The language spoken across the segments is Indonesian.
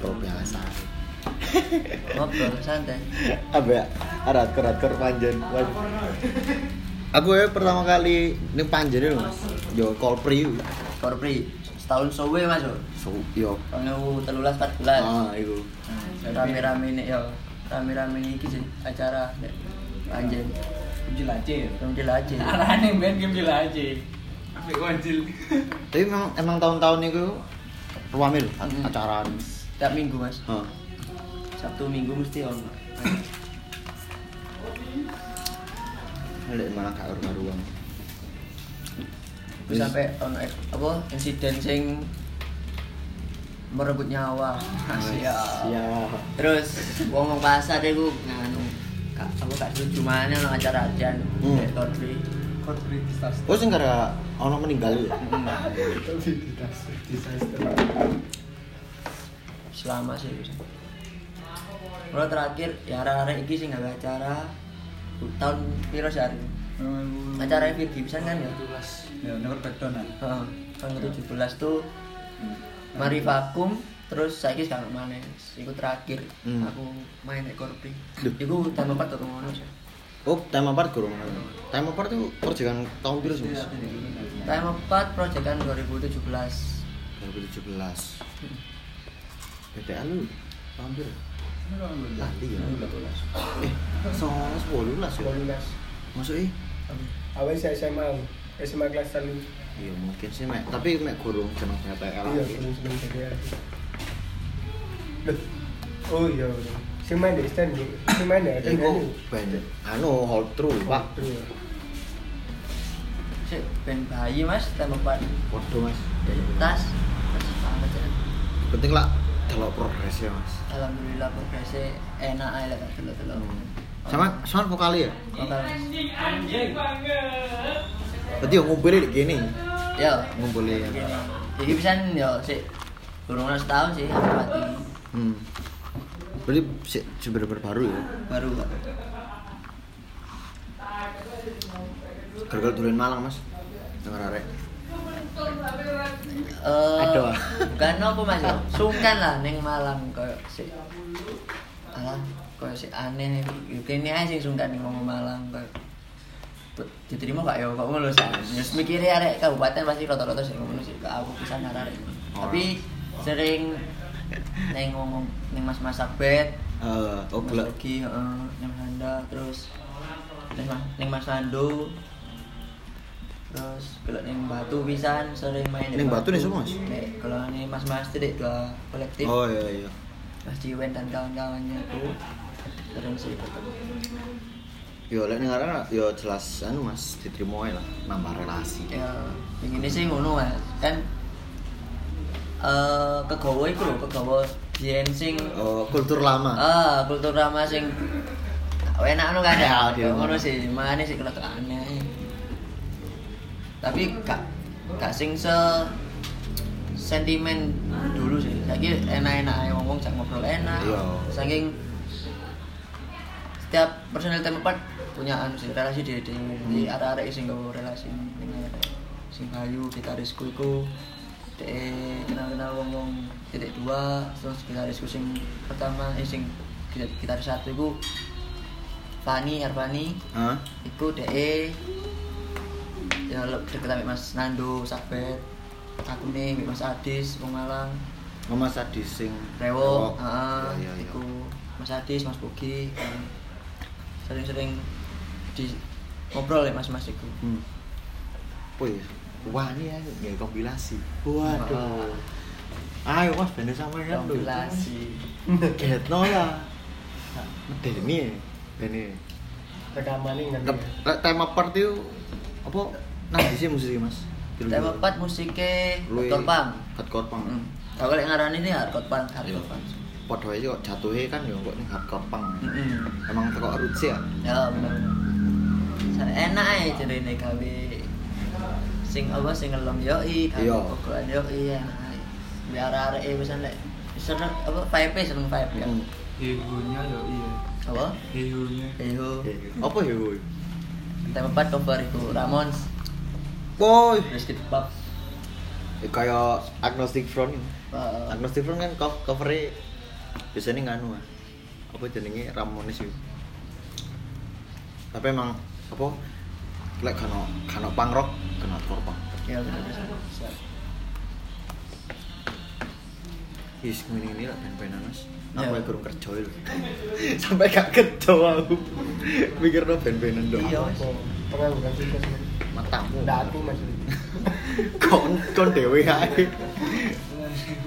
Kok biasa. ngobrol santai Apa ya? Ada hardcore panjen. Aku ya pertama kali ning panjen Mas. Yo Kolpri. korpri setahun sowe masuk So, yo. tahun telulas empat belas Ah, iku. rame-rame nih yo rame-rame nih sih acara Panjen jelajah. Jelajah Arane ben game jelajah. Tapi memang emang tahun-tahun itu ruame lho Hmm. Tiap minggu mas Heeh. sabtu minggu mesti on Lek malah gak karu-karuan. Terus sampai on apa insiden sing merebut nyawa. Ya. terus wong wong pasar iku nganu kak aku gak setuju mana no acara ajan Hmm. hmm. korpri Corporate disaster. Oh sing gara ono meninggal ya. selama sih bisa kalau terakhir ya arah-arah iki sih nggak acara tahun piro sih hari acara Virgi bisa kan ya Ya, nomor beton ah. Heeh, tahun ke 17 tuh mari vakum terus saya sekarang mana ikut terakhir Hmm. aku main di korpri Duh. itu tambah empat atau ngono sih Oh, tema part kurang. Tema part itu proyekan tahun biru sih. Mas? Time 4 proyekan 2017 2017. BTA lu tahun biru. Lali ya. Eh, soalnya sepuluh lah sih. Masuk ih. Awal saya SMA, SMA kelas satu. Iya mungkin sih mek, tapi mek kurung jeneng BTA Iya, lagi. sebelum sebelum jadi Loh, oh iya, bener. si main di stand, si main ya, kan Iku anu. band anu hold true, Pak. Iya. sih ben bayi mas 4 Waduh, Mas. tas tas banget ya Penting lah delok progres ya, Mas. alhamdulillah progresnya enak aja lah dulu dulu Sama sama vokal ya? Vokal, Mas. Berarti yang ngumpulin di gini. ya Ngumpulin. gini jadi bisa ya sih kurang setahun sih mati Hmm. Berarti si, si bener-bener baru ya. baru Gara-gara tulen Malang, Mas. Dengar arek. Eh Aduh. bukan apa mas ya? Sungkan lah neng Malang kayak si alah kayak si aneh kini aja sih sungkan nih ngomong Malang Be- diterima gak ya kok ngono sih terus mikirnya arek kabupaten pasti rata-rata sih ngono sih gak aku bisa arek. Oh. tapi sering neng ngomong neng sabet Eh, oh Mas gelek. Ogi, heeh, neng Handa terus neng Mas neng Mas Lando terus kalau neng Batu pisan sering main di Ning Batu nih semua, Mas? Nek, kalau nih Mas Mas tidak dua kolektif Oh iya iya. Mas Jiwen dan kawan-kawannya itu sering sih ketemu Yo lek ning yo jelas anu Mas diterima lah, nambah relasi. ya yang ini sih ngono mas kan eh kegawa itu loh kegawa yen sing Oh, kultur lama. ah kultur ramah sing enak anu kan Ya, ngono sih makanya sih kalau aneh tapi gak gak sing se sentimen dulu sih. Lagi enak-enak aja ngomong cak ngobrol enak. Iya. saking setiap personel tempat punya anu sih relasi dia dia. Di arah-arah sing gak relasi sing bayu gitarisku iku de kenal-kenal ngomong titik dua terus gitarisku sing pertama eh sing gitar- gitaris satu iku Fani Arfani. Hah? iku DE ya lo deket sama Mas Nando Sabet aku nih Mas Adis Wong Malang Oh, Mas Adi sing Rewo, ah, Iya, iya, iya. iku Mas Adis, Mas Bogi, sering-sering di ngobrol ya Mas Mas iku. Hmm. Wih, wah ini ya, ya kompilasi. Waduh. Ayo mas, bener sama ya lu. Kompilasi. Getno lah. Medeni, Bene. Rekaman ini lek Tema part itu apa? Nah, di sini musik mas. Tema 4 musiknya Hardcore Punk. Hardcore punk. Hmm. Kalau yang ngarani ini Hardcore Punk, Iya. Hardcore Punk. Padha aja kok jatuhnya kan ya kok ning hardcore punk. Mm-mm. Emang teko roots ya. Ya bener. Sa- Enak aja cerita gawe sing apa sing ngelom yoi, gawe Iya. pokokan yoi enak aja. Biar arek e bisa lek seneng apa vibe seneng vibe ya. Hmm. Egonya ya iya. Apa? Eho. Apa ya, woy? Tema 4 cover itu Ramones, Boy, Biscuit Pop. kayak agnostic front. Uh, Agnostic front kan co- covernya biasanya nganu ah. apa jenenge Ramones itu tapi emang apa lek kano kano punk rock hardcore punk ya bisa Is ngene ini lah mas. Ya. Aku ya kurang kerja. Sampai gak kerja aku. Mikirno band-bandan dong. Iya, Apa? Pengangguran sukses men. Matamu. Ndak aku mas. kon kon dhewe ae.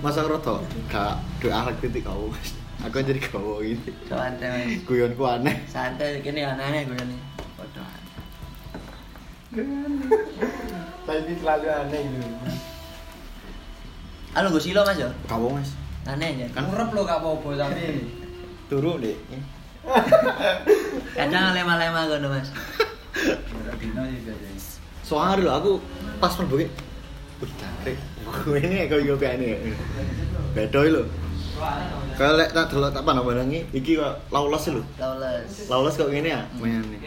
Masa rada gak duwe akhlak titik kau. Mas. Aku jadi gawa gitu. santai mas Guyonku aneh. santai gini aneh-aneh gue nih Waduh. Tapi selalu aneh gitu. Halo gue silo mas yo Gawa Mas. aneh aja Kan Urep lo gak apa-apa tapi turu deh. kadang lema-lema gue mas dino ya biasanya. Soalnya lho aku pas mlebu. Wih, jangkrik. Gue ini kok yo kene. Beda lho. Kalau lek tak delok tak pandang-pandangi iki kok lawless lho. lawless Lawless kok ngene ya mainane.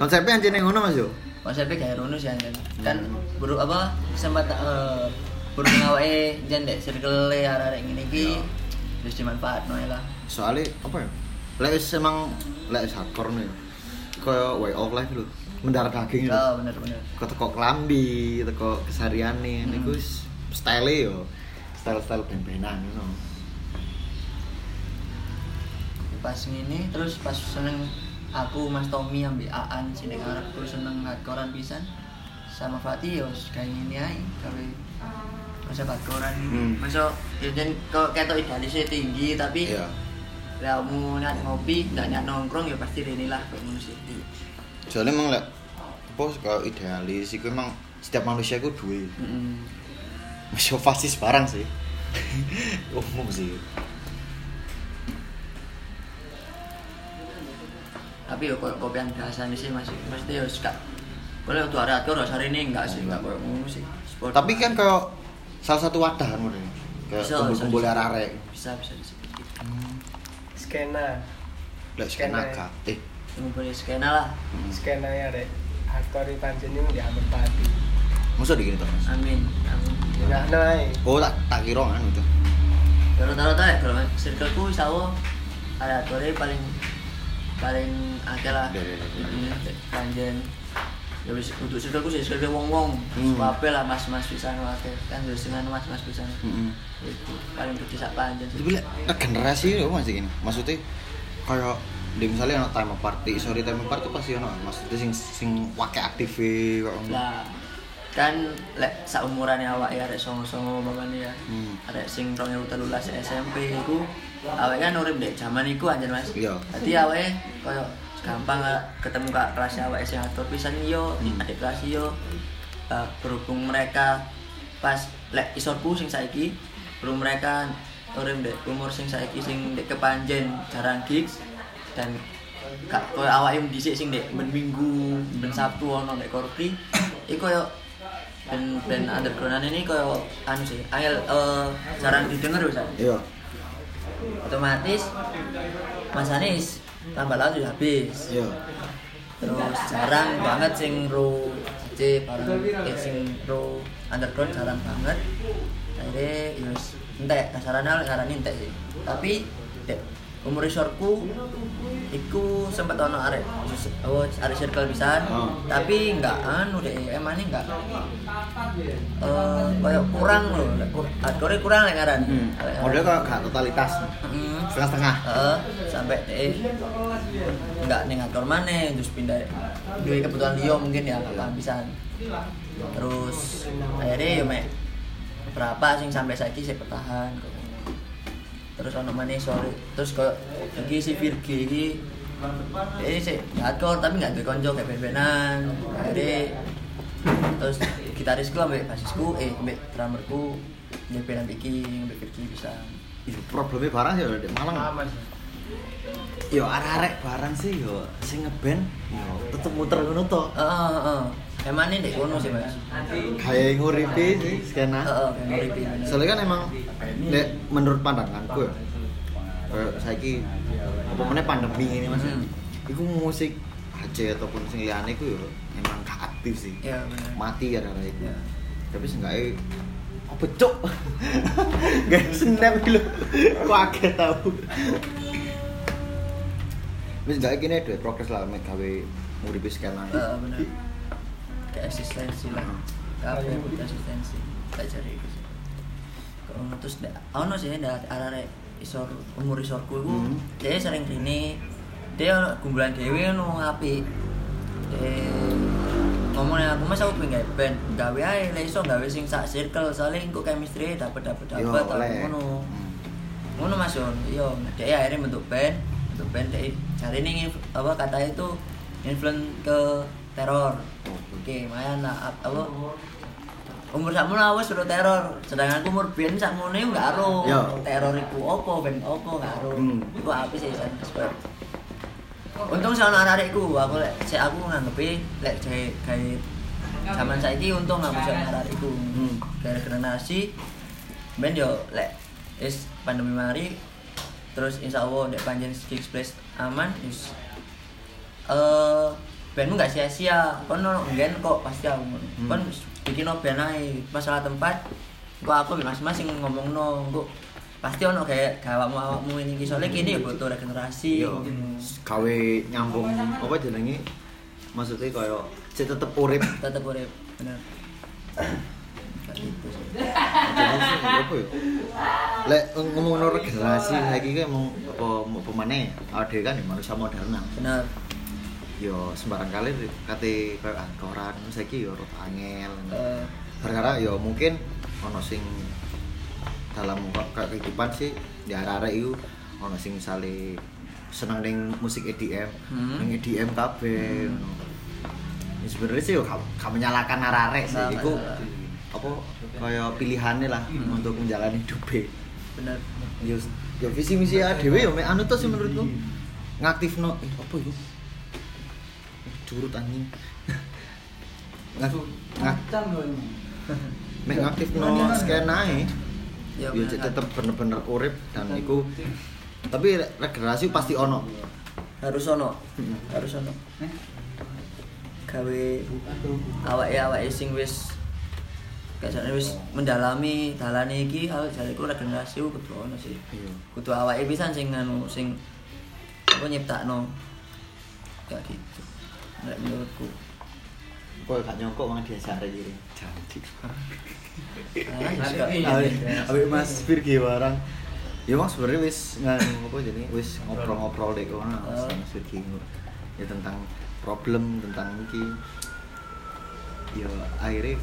Konsepnya anjene ngono Mas yo. konsepnya kayak Rono sih kan kan baru apa sempat eh baru ngawae jan dek circle arek ngene iki terus dimanfaatno ya lah Soalnya apa ya? Lek emang lek hardcore nih. Kayak way of life lho. Mendarah daging lho. oh bener bener Kok teko klambi, teko kesehariane Hmm. niku wis style yo. Style-style ben-benan ngono. pas ngene terus pas seneng aku Mas Tommy ambil Aan sini ngarep aku seneng hardcorean pisan sama Fatih yo kayak gini aja gawe masa hardcorean Hmm. masa ya jan kok ketok idealisnya tinggi tapi Iya. Lah mau niat ngopi nggak niat nongkrong ya pasti ini lah ngono sih Soalnya emang lek apa kalau idealis iku emang setiap manusia iku duwe. Mm-mm. Masih fasis barang sih. Umum sih. tapi yo kok kopian biasa sih masih mesti yo gak kalau tuh ada hardcore hari ini enggak sih enggak kayak ngono sih Tapi kan kayak salah satu wadah kan Bisa, kumpul-kumpul arek. bisa bisa Skena. Lek Skena. skena gak. Eh, ngumpul skena lah Skena ya rek. Hardcore pancen ini di Amber Pati. masa dikini to, Mas? amin amin Ya naik. Oh, tak tak kira kan itu. kalau taruh taruh kalau circleku sawo ada hardcore paling paling akeh lah Iya, iya, iya. Panjen ya wis untuk circleku sih circle wong wong Hmm. kabeh lah mas mas bisa akeh kan terus dengan mas mas bisa Heeh. itu paling sak panjen sih Tapi regenerasi itu masih gini. Maksudnya kayak di misalnya ono time party, sorry time party pasti ono. Maksudnya sing sing wake aktif kok ngono. Lah kan lek saumuran awak ya arek songo-songo mamane ya. Hmm. Arek sing 2013 SMP iku awake kan urip dek zaman iku anjen Mas. Iya. Dadi awake koyo gampang lah ketemu kak kelas awake sing atur pisan yo, Hmm. adik kelas yo. Eh, berhubung mereka pas lek isorku sing saiki berhubung mereka urip dek umur sing saiki sing dek kepanjen jarang gigs dan kak koyo awake dhisik sing dek ben minggu ben sabtu ono dek korpri iku koyo ben ben underground ini koyo anu sih angel eh, jarang didengar bisa Iya. otomatis Mas Anis tambah sudah habis. Iya. terus jarang banget sing ro C bareng eh, sing ro underground jarang banget. Akhirnya yus entek. Kasarannya ngarani entek sih. Tapi dek umur isorku iku sempet ono arek oh arek circle pisan Oh. tapi enggak anu deh emang ini enggak eh kayak kurang loh hardcore kurang lek ngaran Hmm. Model kok gak totalitas. Heeh. Setengah-setengah. Heeh, sampai deh nggak nih ngatur mana terus pindah dua kebutuhan dia mungkin ya apa bisa terus akhirnya ya mek berapa sing sampai saiki saya bertahan kok. Terus ono mana sorry terus kok lagi si Virgi ini eh sih hardcore tapi nggak ada konco kayak bebenan akhirnya terus gitarisku ambek basisku eh ambek drummerku ya benan iki ambek Virgi bisa Iya, problemnya barang sih di Malang. Aman. Yo arek-arek barang sih yo sing ngeband yo tetep muter ngono to. Heeh, heeh. Emang ini dek kono sih, Mas. Kayak nguripi sih skena. Heeh, nguripi. Soalnya kan emang nek menurut pandanganku ya. Kayak saiki apa meneh pandemi ini Mas. Hmm. Iku musik Aceh ataupun sing liyane iku yo emang gak aktif sih. Bener. Mati ya iku. Iya. Tapi seenggaknya apa cok Gak snap lho. Kaget tau. Wis gak kene duwe progres lah mek gawe nguripi scan ae. Eh, bener kayak eksistensi lah. Kabeh butuh eksistensi tak cari itu sih. Terus ndak ono sih ndak arek isor umur isorku iku Hmm. dia sering gini. Dia kumpulan dhewe ngono apik. Dia ngomongnya aku mas aku pengen band. Gawe ae lek iso gawe sing sak circle. Soalnya engko chemistry Yo, dapet aku oleh. ngono. Hmm. ngono mas Yon iya dia akhirnya bentuk band. Bentuk band dia cari ini apa katanya itu influence ke teror oke mayan lah. Ap- apa? Umur sakmu lah wis sudah teror. Sedangkan aku umur ben sakmu nih nggak Yo. teror iku opo ben opo nggak aro Hmm. iku apa sih san. Untung sama anak adikku aku lek saya aku nganggepi lek jahe gawe zaman saiki untung aku sama anak adikku Hmm. gara generasi. Ben yo lek is pandemi mari terus insya Allah dek panjen gigs place aman is eh bandmu nggak sia-sia kon no gen kok pasti aku Hmm. kon bikin no band ae masalah tempat kok aku masing-masing ngomong no kok pasti ono kayak gawakmu awakmu ini soalnya kini ya butuh regenerasi Yo, gawe nyambung apa jenenge? Maksudnya kaya cek tetep urip. tetep urip bener gitu ya? Lek ngomong regenerasi saiki ki emang apa apa maneh? Ade kan ya manusia modern. bener Yo sembarang kali kate kaya angkoran saiki yo rada angel. Perkara yo mungkin ono sing dalam kehidupan sih di arah-arah itu ono sing misale seneng ning musik EDM, Hmm. ning EDM kabeh ngono. Ya sebenarnya sih yo gak gak menyalahkan arah-arah sih, Nah, iku apa kayak pilihannya lah untuk menjalani hidupnya. bener Yo yo visi misi dhewe yo anu to sih menurutku. Ngaktifno eh, apa iku? Curut anjing. Ngak ngak Macam loh ini. mek ngaktifno skena e. ya Yo bener. tetep bener-bener urip dan iku tapi re- regenerasi pasti ono. harus ono harus ono Eh, gawe awake awake sing wis kasane wis mendalami dalane iki jariku regenerasi ku kudu ono sih Iya. kudu awake pisan sing anu sing apa nyiptakno kayak gitu nek menurutku Kok gak nyongkok mang diasare iki. Janji. Karena Balik juga- iki. Awe awe Mas Virgi barang. Ya Mas sebenarnya wis apa jadi wis ngobrol-ngobrol dek kono Oh. sama Mas Virgi. Ya tentang problem tentang iki. Ya akhirnya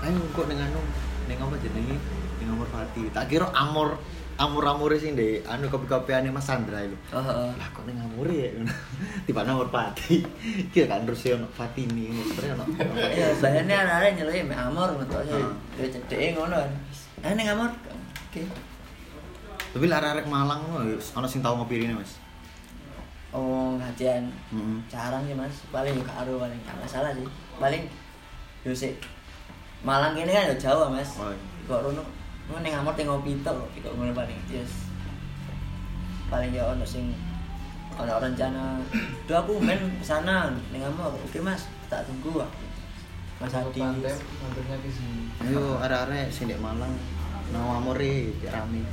ayo kok ning anu ning apa jenenge ning Amor Pati. Tak kira Amor Amur-amure sing ndek anu kopi-kopiane Mas Sandra itu. heeh Lah kok ning Amur ya? Tiba Amor Pati. Ki kan terus ono Fatini sebenarnya ono. Fatini. ya bayane arek nyeluki mek sih Heeh. dia cedeke ngono kan ah ning amor oke Tapi lah arek Malang ya, ono sing tau ngopi rene Mas. oh ngajian Heeh. jarang sih mas paling juga karo paling gak masalah sih paling yo sik Malang kene kan jauh mas Oh, iya. kok rono ngono ning amor teng ngopi tok kok ngono paling yes paling yo ono sing ono rencana do aku main ke sana ning amor oke mas tak tunggu aku Mas Adi pantainya ke sini. Ayo arek-arek sing ndek Malang nang Amore rame.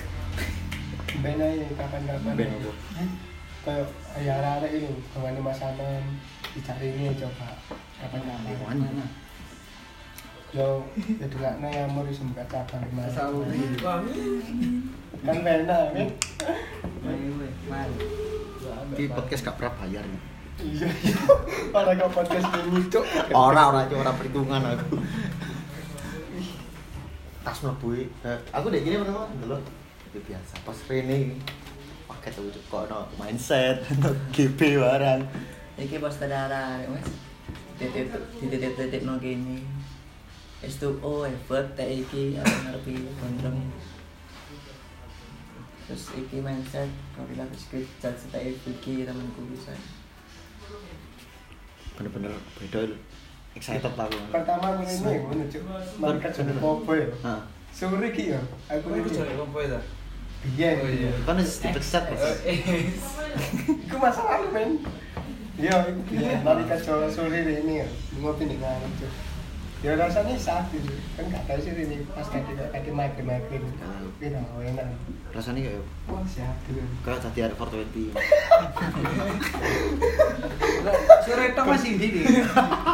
Ben aja kapan-kapan. Ben apa? Kayak ya ada ini, ke mana Mas Anon dicari ini coba kapan-kapan. Mana? Yo, yang mau disembah cabang Mas ini. Kan benar kan? Iki podcast gak pernah bayar nih. Iya, iya. Orang kau podcast ini cok. Ora ora cuma ora perhitungan aku. Tas mlebu e. Eh, Aku dek gini pernah delok. Itu biasa. Pas Rene paket aku kok ono mindset, ono GB barang. iki poster darah mas titik titik titik no gini S2O effort teh iki aku ngerti gondrong terus iki mindset kalau kita script chat setai iki temanku bisa Bener-bener beda lho. Excited aku. Pertama aku ini ngono cok. Market jadi popo ya. Heeh. Sore ki ya. Aku Aku ini. itu kompo itu. Iya. Oh, iya. Kan wis dipecat Mas. Iku masa lalu men. Iya, iku biyen mari sore ini ya. Ngopi ning ngarep. Ya rasanya satu kan gak tahu sih ini pas kaki kaki migrain migrain. Pira enak. rasanya kayak Wah satu. kayak tadi ada 420 Sore tok masih ndi nih.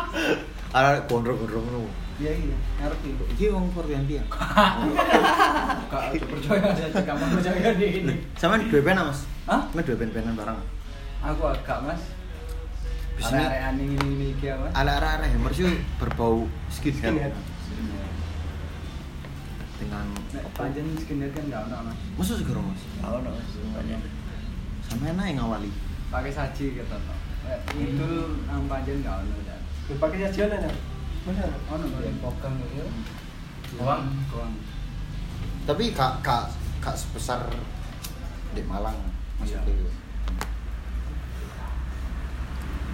ada gondrong-gondrong nu Iya iya, ngerti. iki wong 420 ya Gak ada percaya saja kamu percaya di ini. sama dua pen mas Hah? sama dua pen penan barang Aku agak mas. Bisnya- Arek aneh ini ini iki mas. ala arah arah hammer sih berbau skinhead Skinhead. dengan panjen skinhead kan gak ono mas. masa segera mas Tahu no, banyak. sama enak yang ngawali Pakai saji gitu toh. Itu nang panjen gak ono dan. Dipakai sajian enak. Mana? Ono Yang kan. pokang gitu. Goang, goang. tapi kak kak kak sebesar di Malang maksudnya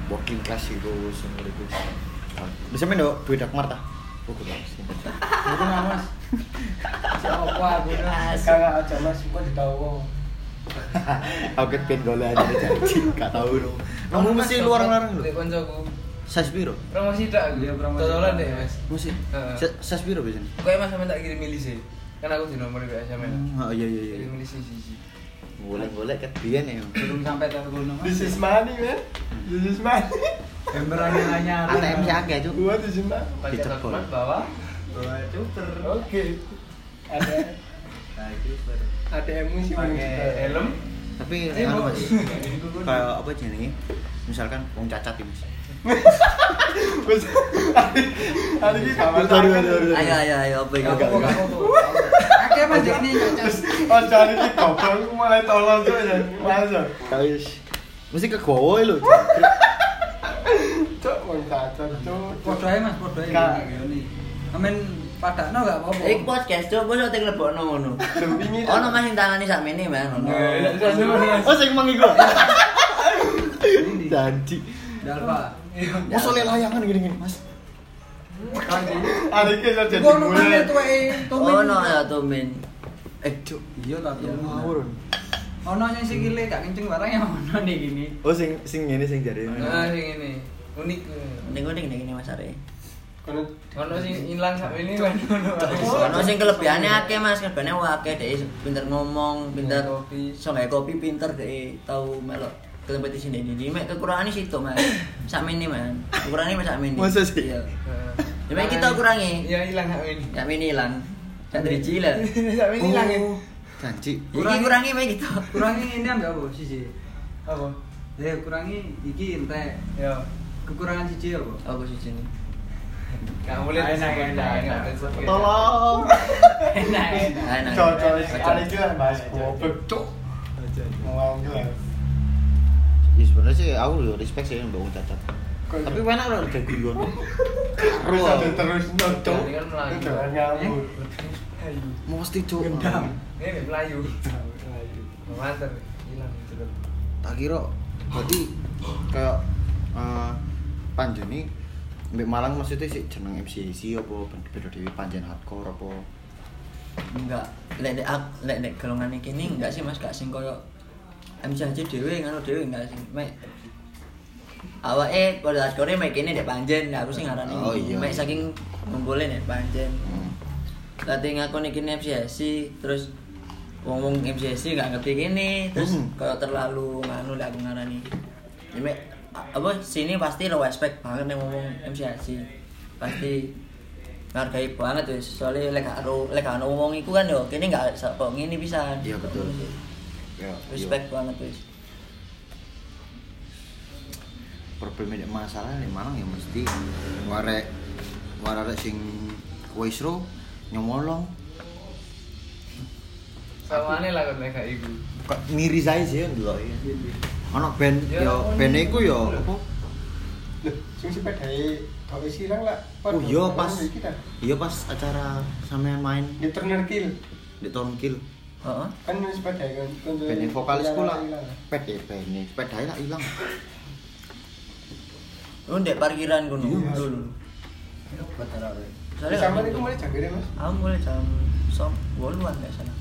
Iya. working class itu semua itu bisa main dong duit dak marta oh gue Itu mah mas. Siapa aku dah. Kagak aja mas, gua ditahu. aku pengen golek aja deh, janji gak tahu dong kamu mesti luar larang lho koncoku. size biro Promosi tak? Iya, promosi Totolan tak. deh, Mas. mesti size biro biasanya Pokoknya Mas sampe tak kirim milisi. Kan aku di nomor ke SMS. oh iya iya iya Kirim milisi siji. boleh boleh kan biyen ya Belum sampai telepon mas. This is money man. This is money. Gambarannya hanya ATM sih akeh cuk Gua di sini. Pakai telepon bawa. Bawa cuper. Oke. Ada Nah, ada emosi Pakai helm. tapi mau- mas kayak apa jenenge misalkan wong cacat ini mas. Hari ini. Ayo ayo ayo apa itu? Mas ini ngacas. Oh, jadi ini goblok aku mulai tolong tuh ya. Masa. Kais. Mesti ke gowo lho. Cok, mau cacat, cok. Podo ae mas, podo ae. Kak. Ngene. Amen padakno gak apa-apa. Ik podcast coba bos tek lebokno ngono. Ono mas sing tangani sakmene men ono. Oh sing mang iku. Ini. Janji. Mosok lek layangan gini-gini, Mas. Hari ini saya jadi mulai. tumin. Ono ya tumin. Eh, cuk. Iya ta tumin. Ngawur. Ono yang sikile gak kenceng barang yang ono nih gini. Oh sing sing ngene sing jare. Nah, sing ini. Unik. Ning ngene ning ngene Mas Are. Ono sing ilang sak ini kan ono. Sing kelebihane akeh Mas, kelebihane akeh dhek pinter ngomong, pinter gawe kopi pinter dhek tau melok kompetisi ini ini mek kekurangane situ mas man kurangane mas sakmene Masa sih? iya ya mek kita kurangi Iya, ilang sak ini. sakmene ilang sak driji lah Sak ini ilang ya. Janji. iki kurangi mek kita Kurangi ini ambek apa siji? Apa? Eh kurangi iki entek. Ya. Kekurangan siji apa? apa sih sini Gak boleh Enak, enak. Tolong. Enak enak. Cocok ini lah bahas goblok, cok. Ngomong jelas. Ya sebenarnya sih aku yo respect sih mbak wong cacat. Tapi enak lho ada guyon. Terus ada terus cok. Jangan ngambut. Mesti cuk. Gendam. Ini Melayu. Manter. Hilang. Tak kira berarti kayak eh panjen nih Mbak Malang maksudnya sih jeneng MCC apa beda dewi panjen hardcore apa enggak lek lek ak- lek lek golongan ini enggak sih mas gak sing koyo MC aja dhewe ngono dhewe enggak sing mek awake kalau hardcore mek kene dek panjen sing ngarani Oh, iya. mek saking ngumpulin dek panjen Hmm. Dadi ngaku iki MCSI terus wong-wong MCSI nggak ngerti gini terus Hmm. kayak terlalu nganu lah aku ngarani Ya, mek, apa sini pasti lo respect banget nih ngomong MCSI pasti ngargai banget wis soalnya lek gak ro lek gak ono wong iku kan yo kene nggak kok ngene bisa Iya, betul. Ya, respect banget wis problemnya masalah di Malang ya mesti warek warek sing kuisro nyomolong. Sawane lah nek gak iku. kok miris aja sih ndelok ya ono band Ya, yo ono. band iku yo apa? Loh, sing sepedai kau silang lah. oh iya pas iya pas acara sampean main. Di turner kill. di Tonkil heeh. Kan sepeda kan. band vokalisku lah pede band sepeda lah hilang lu ndek parkiran kono Iya, dulu Terus sama itu mulai jagere mas. aku mulai jam som boluan nggak sana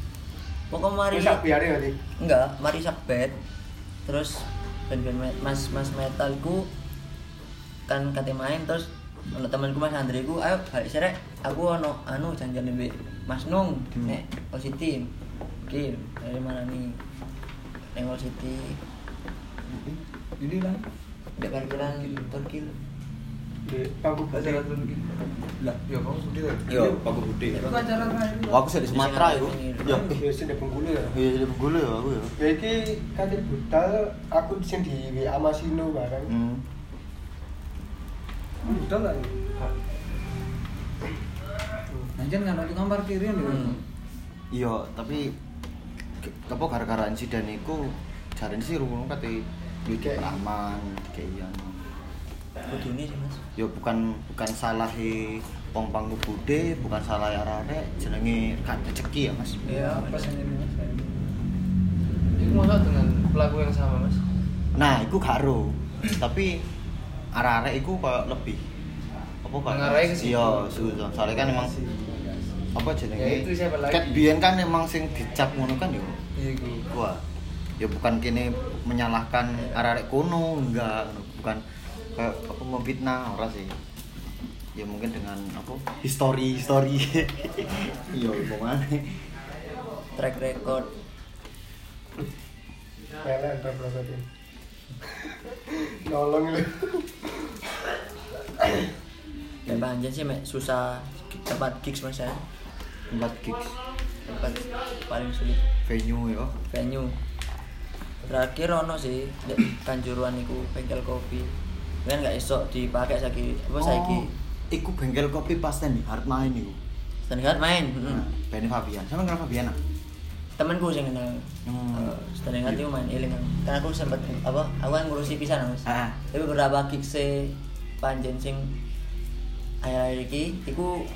pokoknya mari sak biare berarti. enggak mari sakbet terus band-band mas mas metalku kan kate main terus ono temanku Mas Andre ku ayo balik serek aku ono anu janjian mbek Mas Nung Hmm. nek City Oke, dari mana nih? Neng All City Ini lah. Dek parkiran Turkil Di pangku Acara putih. Turki. Lah, ya kamu sedih kan? Yo, Pak Budi. Itu acara itu? Aku sih di Sumatera itu. Ya, Ya sing di Bengkulu ya. iya di Bengkulu ya aku ya. Ya iki kate budal aku sing di WA Masino bareng. Hmm. Udah lah. Anjir nggak ada tukang parkirin ya. Hmm. Iya, tapi apa gara-gara insiden iku jarene sih rungu kate duit aman kayak yang Kudu ini sih mas. Ya bukan bukan salah wong pangku bude bukan salah arek jenenge kan rezeki ya mas? Iya, apa ini mas? Itu masa dengan pelaku yang sama mas? nah iku karo tapi arek-arek iku kayak lebih apa kayak Mengarai ke iya sudah. Soalnya kan emang apa jenenge? Ya, itu siapa lagi? biyen kan emang sing dicap ngono kan yo. Iya gua ya bukan kini menyalahkan arek kono enggak. Bukan kayak apa memfitnah ora sih. Ya mungkin dengan apa history history iya gimana Track record. Pelan ta berarti. Nolong lu. Kayak banjir sih mek susah tempat gigs mas ya. Tempat gigs. Tempat paling sulit. Venue ya. Venue terakhir ono sih di kanjuruan iku bengkel kopi kan nggak esok dipakai saiki apa saiki Oh, iku bengkel kopi pas nih hard main iku standar main nah, hmm. Benny Fabian sama kenal Fabian ah? temanku sih kenal Hmm. uh, standar itu main iling kan karena aku sempat apa aku kan ngurusi pisan mas ah tapi beberapa gigs e panjen sing akhir-akhir iki iku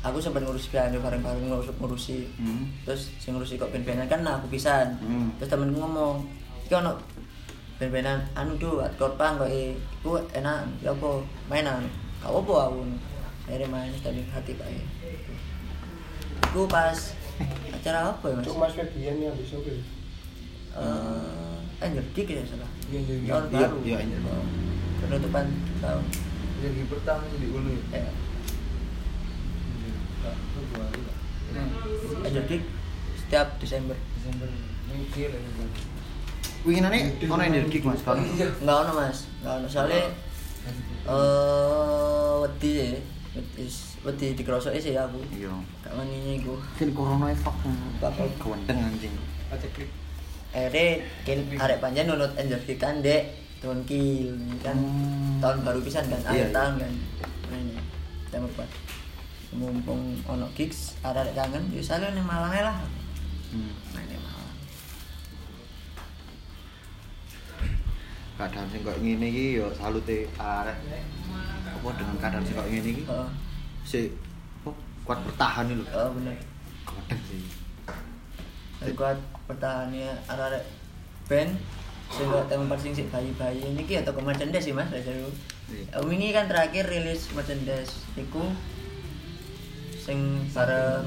aku sempat ngurusi piano bareng-bareng ngurus ngurusi hmm. terus sing ngurusi kok band-bandan kan aku pisan Hmm. terus temenku ngomong iki ono band-bandan anu do punk kok eh ku enak ya apa mainan gak apa aku saya main tadi hati kayak aku pas acara apa ya mas Cuk Mas Febian yang besok ya. eh Angel Gig ya salah Iya, Angel Gig. tahun Iya, baru iya, Angel. Oh, penutupan tahun Jadi pertama sih di Ulu ya. ya Angel Gig setiap Desember Desember. Ini kira ini. Winginane ono energi mas kalau nggak ono mas. Nggak ono. Soalnya eh wedi sih wedi wedi dikerosok sih aku. Iya. Gak wani iku kan corona efek Bakal. kewendeng anjing. Akhirnya kan arek panjang nunut energi kan dek tahun kil kan. Tahun baru pisan kan? Iya, akhir iya. tahun kan? Ini jam empat mumpung ono gigs ada arek kangen ya saya ning Malang lah. Hmm. Keadaan sing kok ngene iki yo salute arek. Apa dengan keadaan sing kok ngene iki? Heeh. si apa? Kuat bertahan lho. Oh bener. Kewendeng sih. Kuat pertahannya arek band. Sehingga teman sing sik bayi-bayi. Ini ki atau ke merchandise sih mas dulu Iya. Om ini kan terakhir rilis merchandise iku. Sing bareng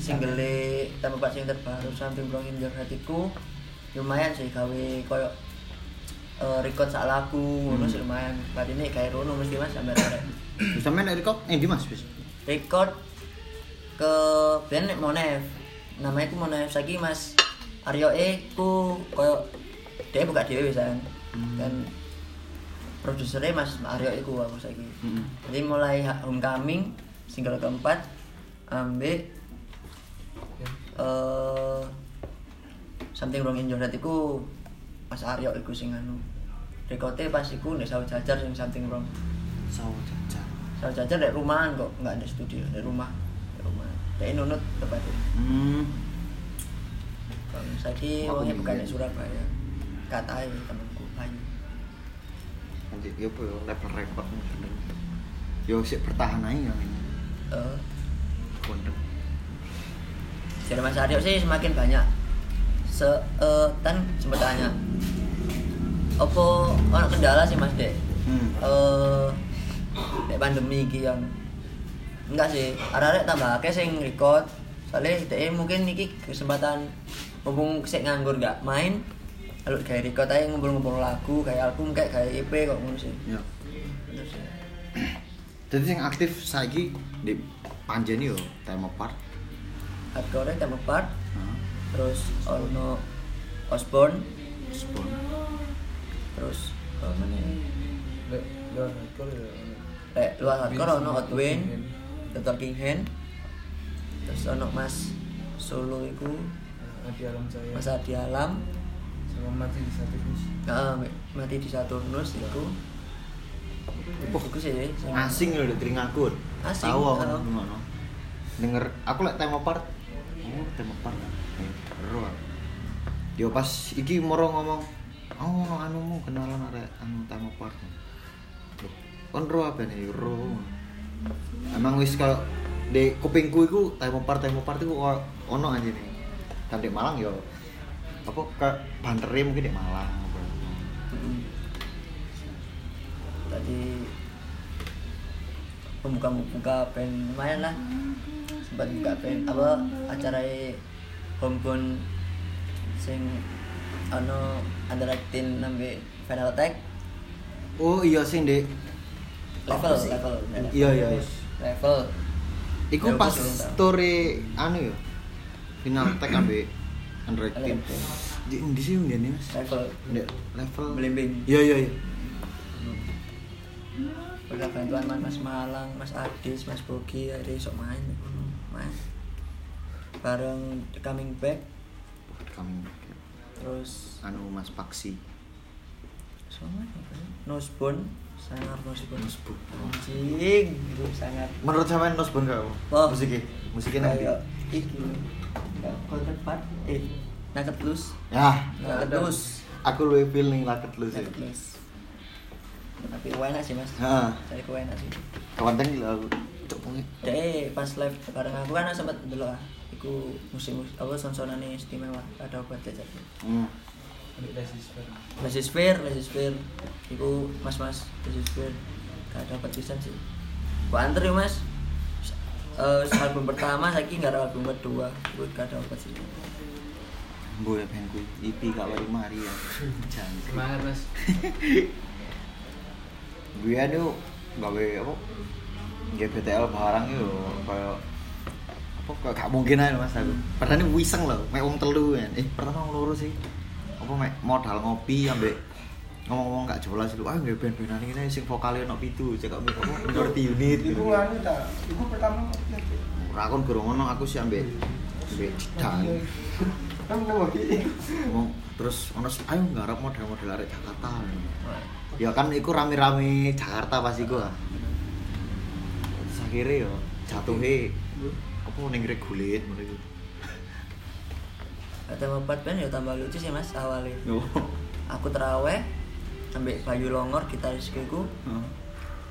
single tempat sing terbaru samping Blong Injur hatiku lumayan sih gawe koyo eh, record sak lagu ngono Hmm. lumayan. Ini kayak Rono mesti mas sampai arek. Bisa main kok eh di mas? Bis record ke band nek Monev namanya ku Monev saiki Mas. Aryo E ku koyo dia buka dhewe wisan Hmm. dan produsernya Mas Aryo E ku aku saiki. Mm-mm. jadi mulai Homecoming single keempat ambek eh something wrong in your head iku Mas Aryo iku sing anu recordnya pas iku nek sawet jajar sing something wrong sawo jajar Salah jajar dari rumahan kok, nggak ada studio, dari rumah, dari rumah. Dari nunut tepatnya. hmm Kalau orangnya bingung. bukan dari Surabaya, katanya temanku Ayu. nanti ya apa yo level record yo sik bertahan aja yang ini Eh, kewendeng dari Mas Aryo sih semakin banyak. Se, eh, kan sempat tanya, apa orang kendala sih Mas Dek? hmm Eh, nek pandemi iki yang enggak sih, arek-arek tambah akeh sing record. Soalnya dhek mungkin iki kesempatan mumpung sik nganggur gak main, lalu kayak record aja ngumpul-ngumpul lagu, kayak album kayak kayak EP kok ngono sih. ya. Jadi yang aktif saiki di Panjen yo Time Apart. hardcore tema part Heeh. Terus ono Osborne Spawn. terus oh, mana ya? Lek luar hardcore ya. Lek luar hardcore ono King The Talking Hand terus ono Mas Solo iku Adi Alam Jaya. Mas Adi Alam sama mati di satu bus. nah, mati di Saturnus iku Wah, iku sih sing- Asing lho di telingaku. Asing, Tahu aku ngono. Denger aku lek Time Apart. Oh, Time Apart. Ero. Yo pas iki moro ngomong, "Oh, ono anumu kenalan arek anu Time Apart." Loh, Kon ro apa nih? Ro. Emang wis kalau di kupingku iku Time Apart Time Apart iku koyo ono aja nih. Kan di Malang yo apa ke bantere mungkin di Malang apa. Mm. tadi pembuka-pembuka band lumayan lah sempat buka band apa acara homegrown sing ono 18 nambe final attack Oh iya sing di level sih? level Iya iya. iya. level Iku pas story anu ya. Final tag ambek Android team. Di di sini nih Mas. level Di level Belimbing. Iya iya iya. Berkat bantuan Mas, Malang, Mas Adis, Mas Bogi, hari sok main, main. Bareng The Coming Back, Kami terus anu Mas Paksi. sama Nosbon, sangat Nosbon. Nosbon. Anjing, sangat. Menurut sampean Nosbon gak? Oh. Musiknya, musiknya nanti. Iki. Golden Part, eh, Nugget Loose. Ya, Nugget Loose. aku lebih feel nih. Nugget Loose. Tapi enak sih mas. Heeh. Cari enak sih. Kawan gila aku. Cok pas live bareng aku kan sempat dulu lah. Iku musim apa sonsonan istimewa ada obat jajan. Hmm. Ambil lesis bar. Lesis Fair, Lesis Fair. Iku mas-mas Lesis Fair. Gak dapat pisan sih. Gua anter ya mas. Eh, album pertama saiki nggak ada album kedua. Gue gak dapat sih. Gue pengen ku IP gak baru mari ya. Jangan. Semangat mas. gue anu gawe apa GPTL barang yo kayak apa? Kayak gak mungkin aja mas aku. Padahal ini wiseng loh mek wong telu kan eh pertama wong loro sih. Apa mek modal ngopi ambek ngomong-ngomong gak jelas lu ah nggak band-bandan ini sing vokalnya ono pitu cek apa minority unit Iku gitu nganu ta. Iku pertama ora kon gurung ngono aku sih ambek ambek jedang Kan ngopi. ngomong terus ono ayo nggarap model-model arek Jakarta. Ya kan iku rame-rame Jakarta pas iku ah. Terus akhirnya yo jatuhe apa ning regulit ngono iku Kata empat band ya tambah lucu sih mas awalnya. yo Aku teraweh sampai Bayu Longor gitarisku iku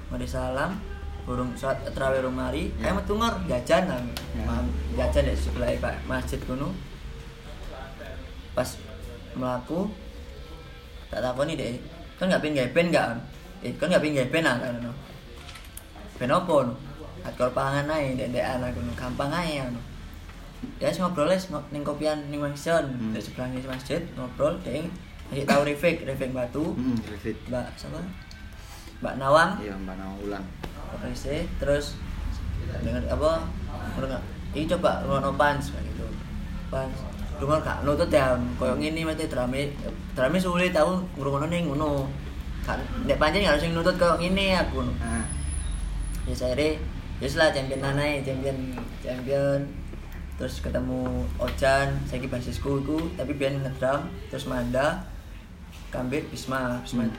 mari salam burung saat terawih rumari Ya. ayo metu ngor jajan nang Ya. Mam, jajan di sebelah pak masjid kuno. Pas melaku tak takoni deh kan nggak pingin ben nggak eh kan nggak pingin ben ah kan no. Ben opo no hardcore pangan aja anak kuno gampang aja ya wis ngobrol ngo- ning kopian ning Mansion Hmm. di sebelah ning masjid ngobrol dek ngasih tahu Rifik Rifik Batu. Hmm Revit Mbak siapa? Mbak Nawang iya Mbak Naulan Oke terus dengar apa ngrungok ini coba ngono pans kayak gitu. Pans dengar kak nutut ya koyo ngene mesti drame drame sulit aku ngrungokno ning ngono. Kan nek pancen harus nutut koyo ngene aku ah. Ya saya ya lah champion nanai champion champion. Terus ketemu Ojan saya ki basisku iku tapi biar ngedrum terus Manda Kambit Bisma Bisma. Hmm.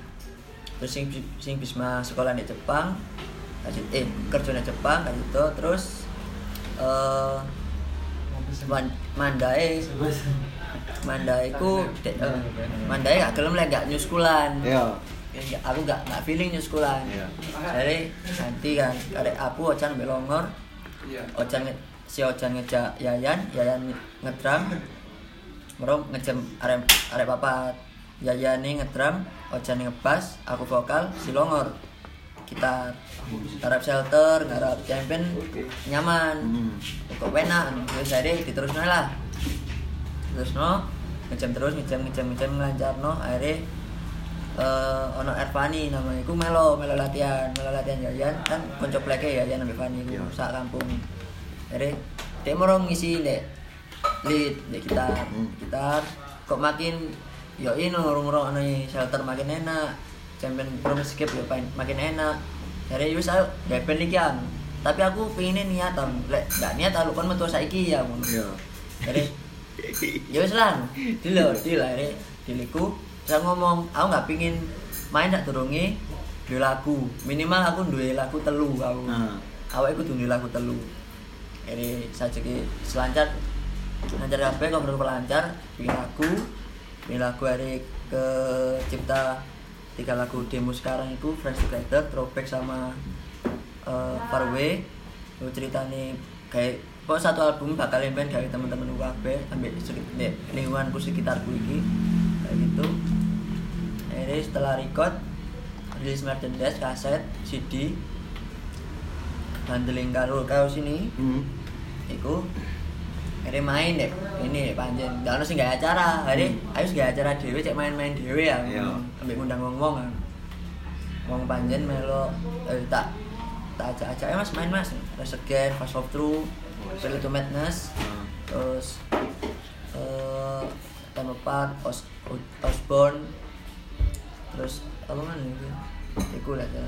terus sing sing Bisma sekolah di Jepang kasih eh kerja di Jepang kasih itu terus eh Man, Mandae. Mandae. Ku de- eh, Mandae gak gelem lek gak nyuskulan. Iya Ya, aku gak gak feeling nyuskulan Iya. jadi nanti kan ada aku Ocan ambil longor. Iya. Ocan si Ocan ngejak Yayan Yayan ngedram merong ngejam arep arep papat. Yayan nih ngedram Ocan ngebass aku vokal si longor. Kita garap shelter garap champion nyaman. Hmm. Kok enak terus jadi diterusno lah. Terus no ngejam terus ngejam ngejam ngejam ngelancar no akhirnya eh ono Ervani namanya. Iku melo melo latihan melo latihan Yayan. Kan konco pleke Yayan ambek Fani iku Iya. sak kampung. Jadi dia mau ngisi dek lead dek gitar. Hmm. gitar kok makin yo ini ngurung-ngurung nih shelter makin enak. Champion drum skip yo pain- makin enak. Jadi wis ayo depen iki an. Tapi aku pengen niat am lek gak niat aku kan metu saiki ya ngono. Jadi ya wis lah dilo dilo diliku saya ngomong aku nggak pingin main tak turungi dua lagu. Minimal aku dua lagu telu aku. Ah. awak aku duwe lagu telu. Jadi saya ceki selancar lancar kabeh kok menurut lancar bikin lagu. Bikin lagu hari ke cipta tiga lagu demo sekarang itu Fresh Together, Throwback sama uh, Far Away. Itu ceritanya kayak kok satu album bakal ben dari teman-teman UKB sampai lingkunganku sekitarku ini kayak gitu ini setelah record rilis merchandise kaset CD handling karo karo sini Hmm. iku hari main deh ini panjen ada sih gak acara. Hari ayo gak acara dewe cek main-main dewe ya. Iya. ambil ngundang ngomong kan ngomong panjen melo eh, tak tak ajak ajak mas main mas. Res Again, Fast Love True Feel to Madness. Ah. terus eh Time Apart, Os, Osborne terus apa mana itu iku lah ya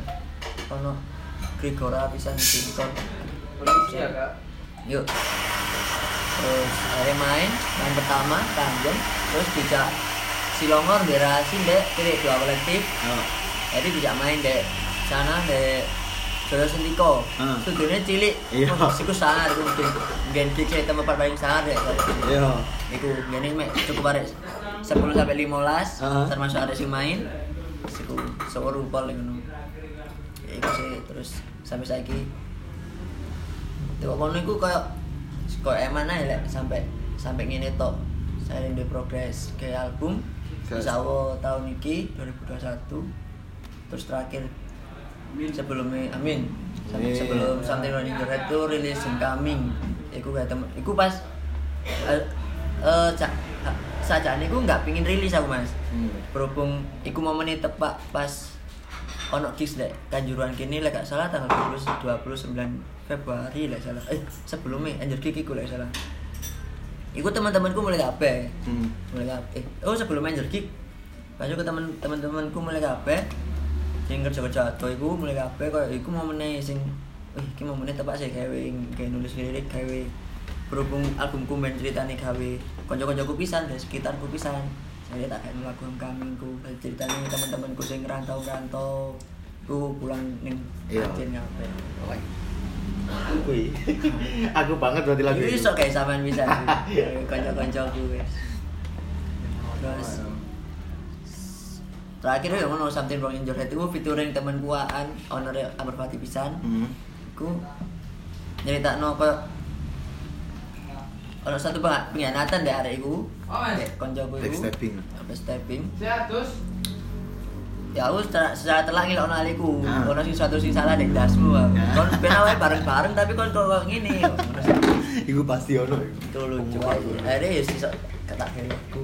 ono Grigora pisan ya kak. yuk terus akhirnya main main pertama tanggung terus dijak Silongor berasi dek pilih dua kolektif Oh. jadi dijak main dek sana dek Joyo Sentiko Ah. studionya cilik Iya. Siku sangar iku mungkin gen gigs saya tempat paling sangar dek Iya. Iku gini cukup arek 10 sampai 15 Ah. termasuk arek sing main siku sewa rupol ngono. Ya, Iku sih terus sampai saiki Tuh kono iku koyo koyo eman ae lek sampai sampai ngene tok. Saya di progres ke album Ke- Sawo tahun ini 2021 terus terakhir sebelumnya amin. Sampai sebelum Something in Your Head tuh rilis Incoming Iku kayak temen Iku pas eh eh cak sajane iku nggak pingin rilis aku mas. Hmm. berhubung iku momennya tepat pas ono gigs dek kanjuruan kini lek gak salah tanggal 20, 29 Februari lek salah. Eh sebelumnya anjir gig iku lek salah. Iku teman-temanku mulai kabeh. Hmm. mulai kabeh. Eh, oh sebelum anjir gig. Pas iku teman teman-temanku mulai kabeh. Sing kerja-kerja ado iku mulai kabeh koyo iku momennya sing eh iki momennya tepat sih gawe gawe nulis lirik gawe berhubung albumku main ceritane gawe kanca-kancaku pisan dari sekitarku pisan saya tak kayak lagu kamingku ceritanya teman-temanku sing ngerantau-rantau ku pulang ning Iya. Aceh ngapain Kui. Aku banget berarti lagu Ini itu. sok kayak sampean bisa kanca-kancaku wis. Terus terakhir ya ngono something wrong in your head itu featuring temen kuaan honor Amar Fatih pisan Hmm. ku nyeritakno koyo ono satu peng- pengkhianatan deh arek iku Oh, koncoku iku Backstabbing. backstabbing Sehat terus. ya aku secara, secara telak ngilokno aliku Ah. ono sing suatu sing salah dek dasmu. Ah. kon ben awake bareng-bareng tapi kon kok ngene. Iku pasti ono. itu lucu akhirnya ya sih kata aku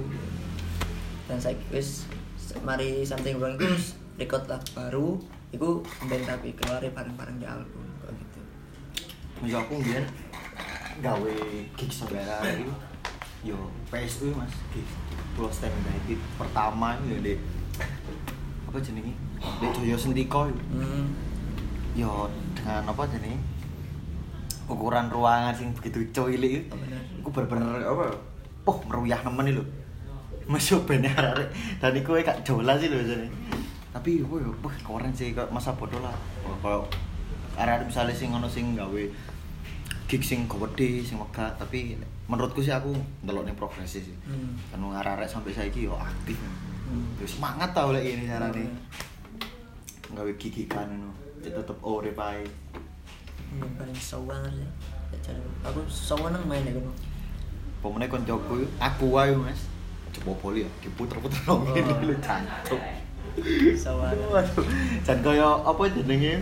dan saya wis mari something wrong itu record lagu baru itu band tapi keluar bareng-bareng di album kok gitu Misal aku mbiyen gawe gig saudara itu yo PSU Mas, gig Pulau Stand United pertama yo Dek. Apa jenenge? Dek Joyo hmm. yo dengan apa jenenge? ukuran ruangan sing begitu cuilik itu Oh, bener. bener-bener apa oh meruyah nemen lho masuk bene arek dan iku gak jelas sih lho jane tapi wah wah keren sih kok masa bodoh lah kalau arek misalnya sing ngono sing gawe gig sing gede sing megah tapi menurutku sih aku ndelok ning progresi sih Hmm. kan wong arek sampai saiki yo aktif Hmm. yo semangat tau lek ini carane Hmm. gawe gigikan ngono tetep urip ae yang paling sawang sih Ya, aku sawang nang main kono Pemene koncoku aku wae Mas. Coba poli ya, diputer-puter nang Oh. ngene lho cancuk. Waduh, jan kaya apa jenenge?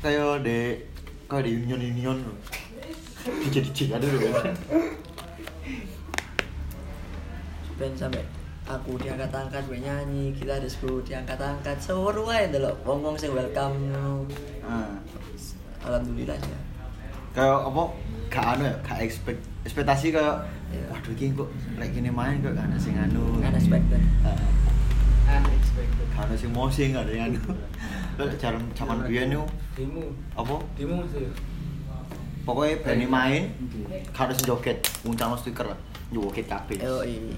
Kaya de kaya di union union lho. Dijadi jing ada lho. kan. band sampai aku diangkat-angkat gue nyanyi gitarisku diangkat-angkat seru aja delok wong-wong sing welcome Ah. alhamdulillah ya kayak apa gak anu ya gak expect ekspektasi kayak Iya. waduh iki kok lek gini main kok gak ada sing anu unexpected Ah, Unexpected. gak ada sing mosing ada yang anu Lek jaman jaman biyen yo Demo. apa Demo sih. pokoknya berani main gak ada sing joget nguncang stiker joget kabeh yo Iya.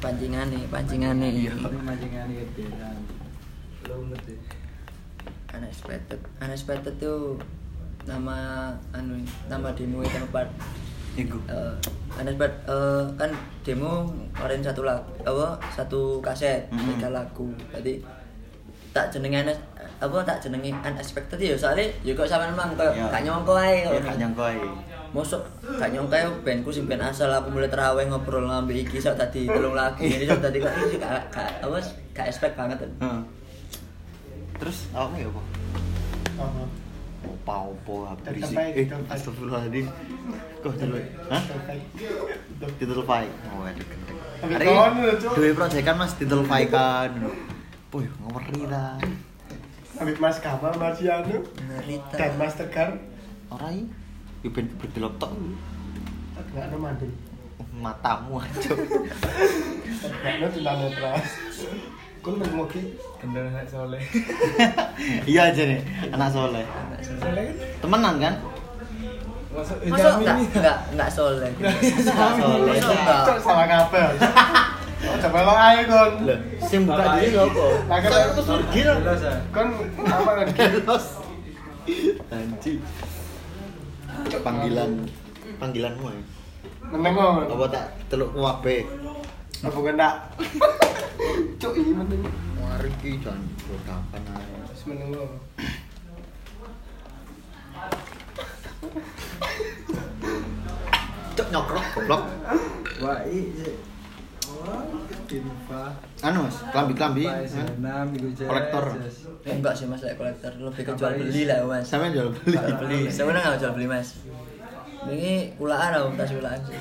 Mancingnya nih keberan. Lo ngerti. unexpected unexpected tuh nama anu nama demo tempat iku eh unexpected eh, kan demo kemarin satu lagu apa satu kaset Mhm. tiga lagu jadi tak jenenge unex- apa tak jenenge unexpected ya soalnya ya kok sampean mang kok Ya. gak nyongko ae ya gak nyangka ae Mosok gak nyongko ae bandku sing band asal aku mulai terawih ngobrol ngambil iki sok tadi telung lagi ini sok tadi kok iki gak gak apa gak expect banget kan Heeh. terus awakmu ya apa Apa? Opo-opo habis Terbaik, eh terbaik. astagfirullahaladzim. Kok dulu hah? titel fight. Oh ada gendeng. Hari dua proyekan mas titel fight kan. Wih, ngeri lah Habis Mas Kamal, Marciano, dan Mas Tegar Orang ini ben berdelok tok. Nggak ada mandi Matamu aja Nggak ada tentang netral Kau ki Kendal anak soleh. Iya aja nih, anak soleh Soleh kan? Temenan kan? Masuk enggak enggak enggak soleh. Enggak soleh. Cok salah Oh, coba lo kon sing buka diri kan-. Jelas ya. Kon apa kan Kelos. Anjing. Panggilan panggilanmu ya. Menengok Apa tak teluk wabe? Apa kena Cok ini meneng Mari ki jan kapan ae. Terus menengok Cuk nyokrok goblok. Wah, iya. Anu Mas, klambi-klambi. Enam, iku jas. Kolektor. Eh, enggak sih Mas, kolektor lebih ke jual beli lah Mas. Sampe jual beli. Jual beli. Sebenarnya enggak jual beli Mas. Ini ulaan lah, tas ulaan sih.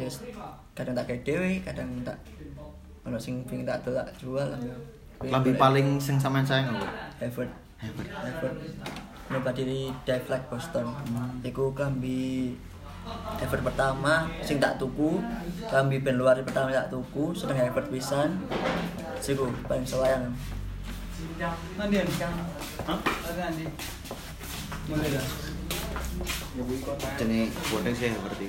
Yes. Kadang tak kayak dewe, kadang tak kalau sing ping tak tuh tak jual lah. Klambi paling sing sampean sayang apa? effort Hebat. effort nyoba diri dive like Boston iku klambi effort pertama sing tak tuku klambi band luar pertama tak tuku sedang effort pisan siku paling sayang Nanti. Hah? Ada Andi. Mulai dah. Bodeng sih berarti.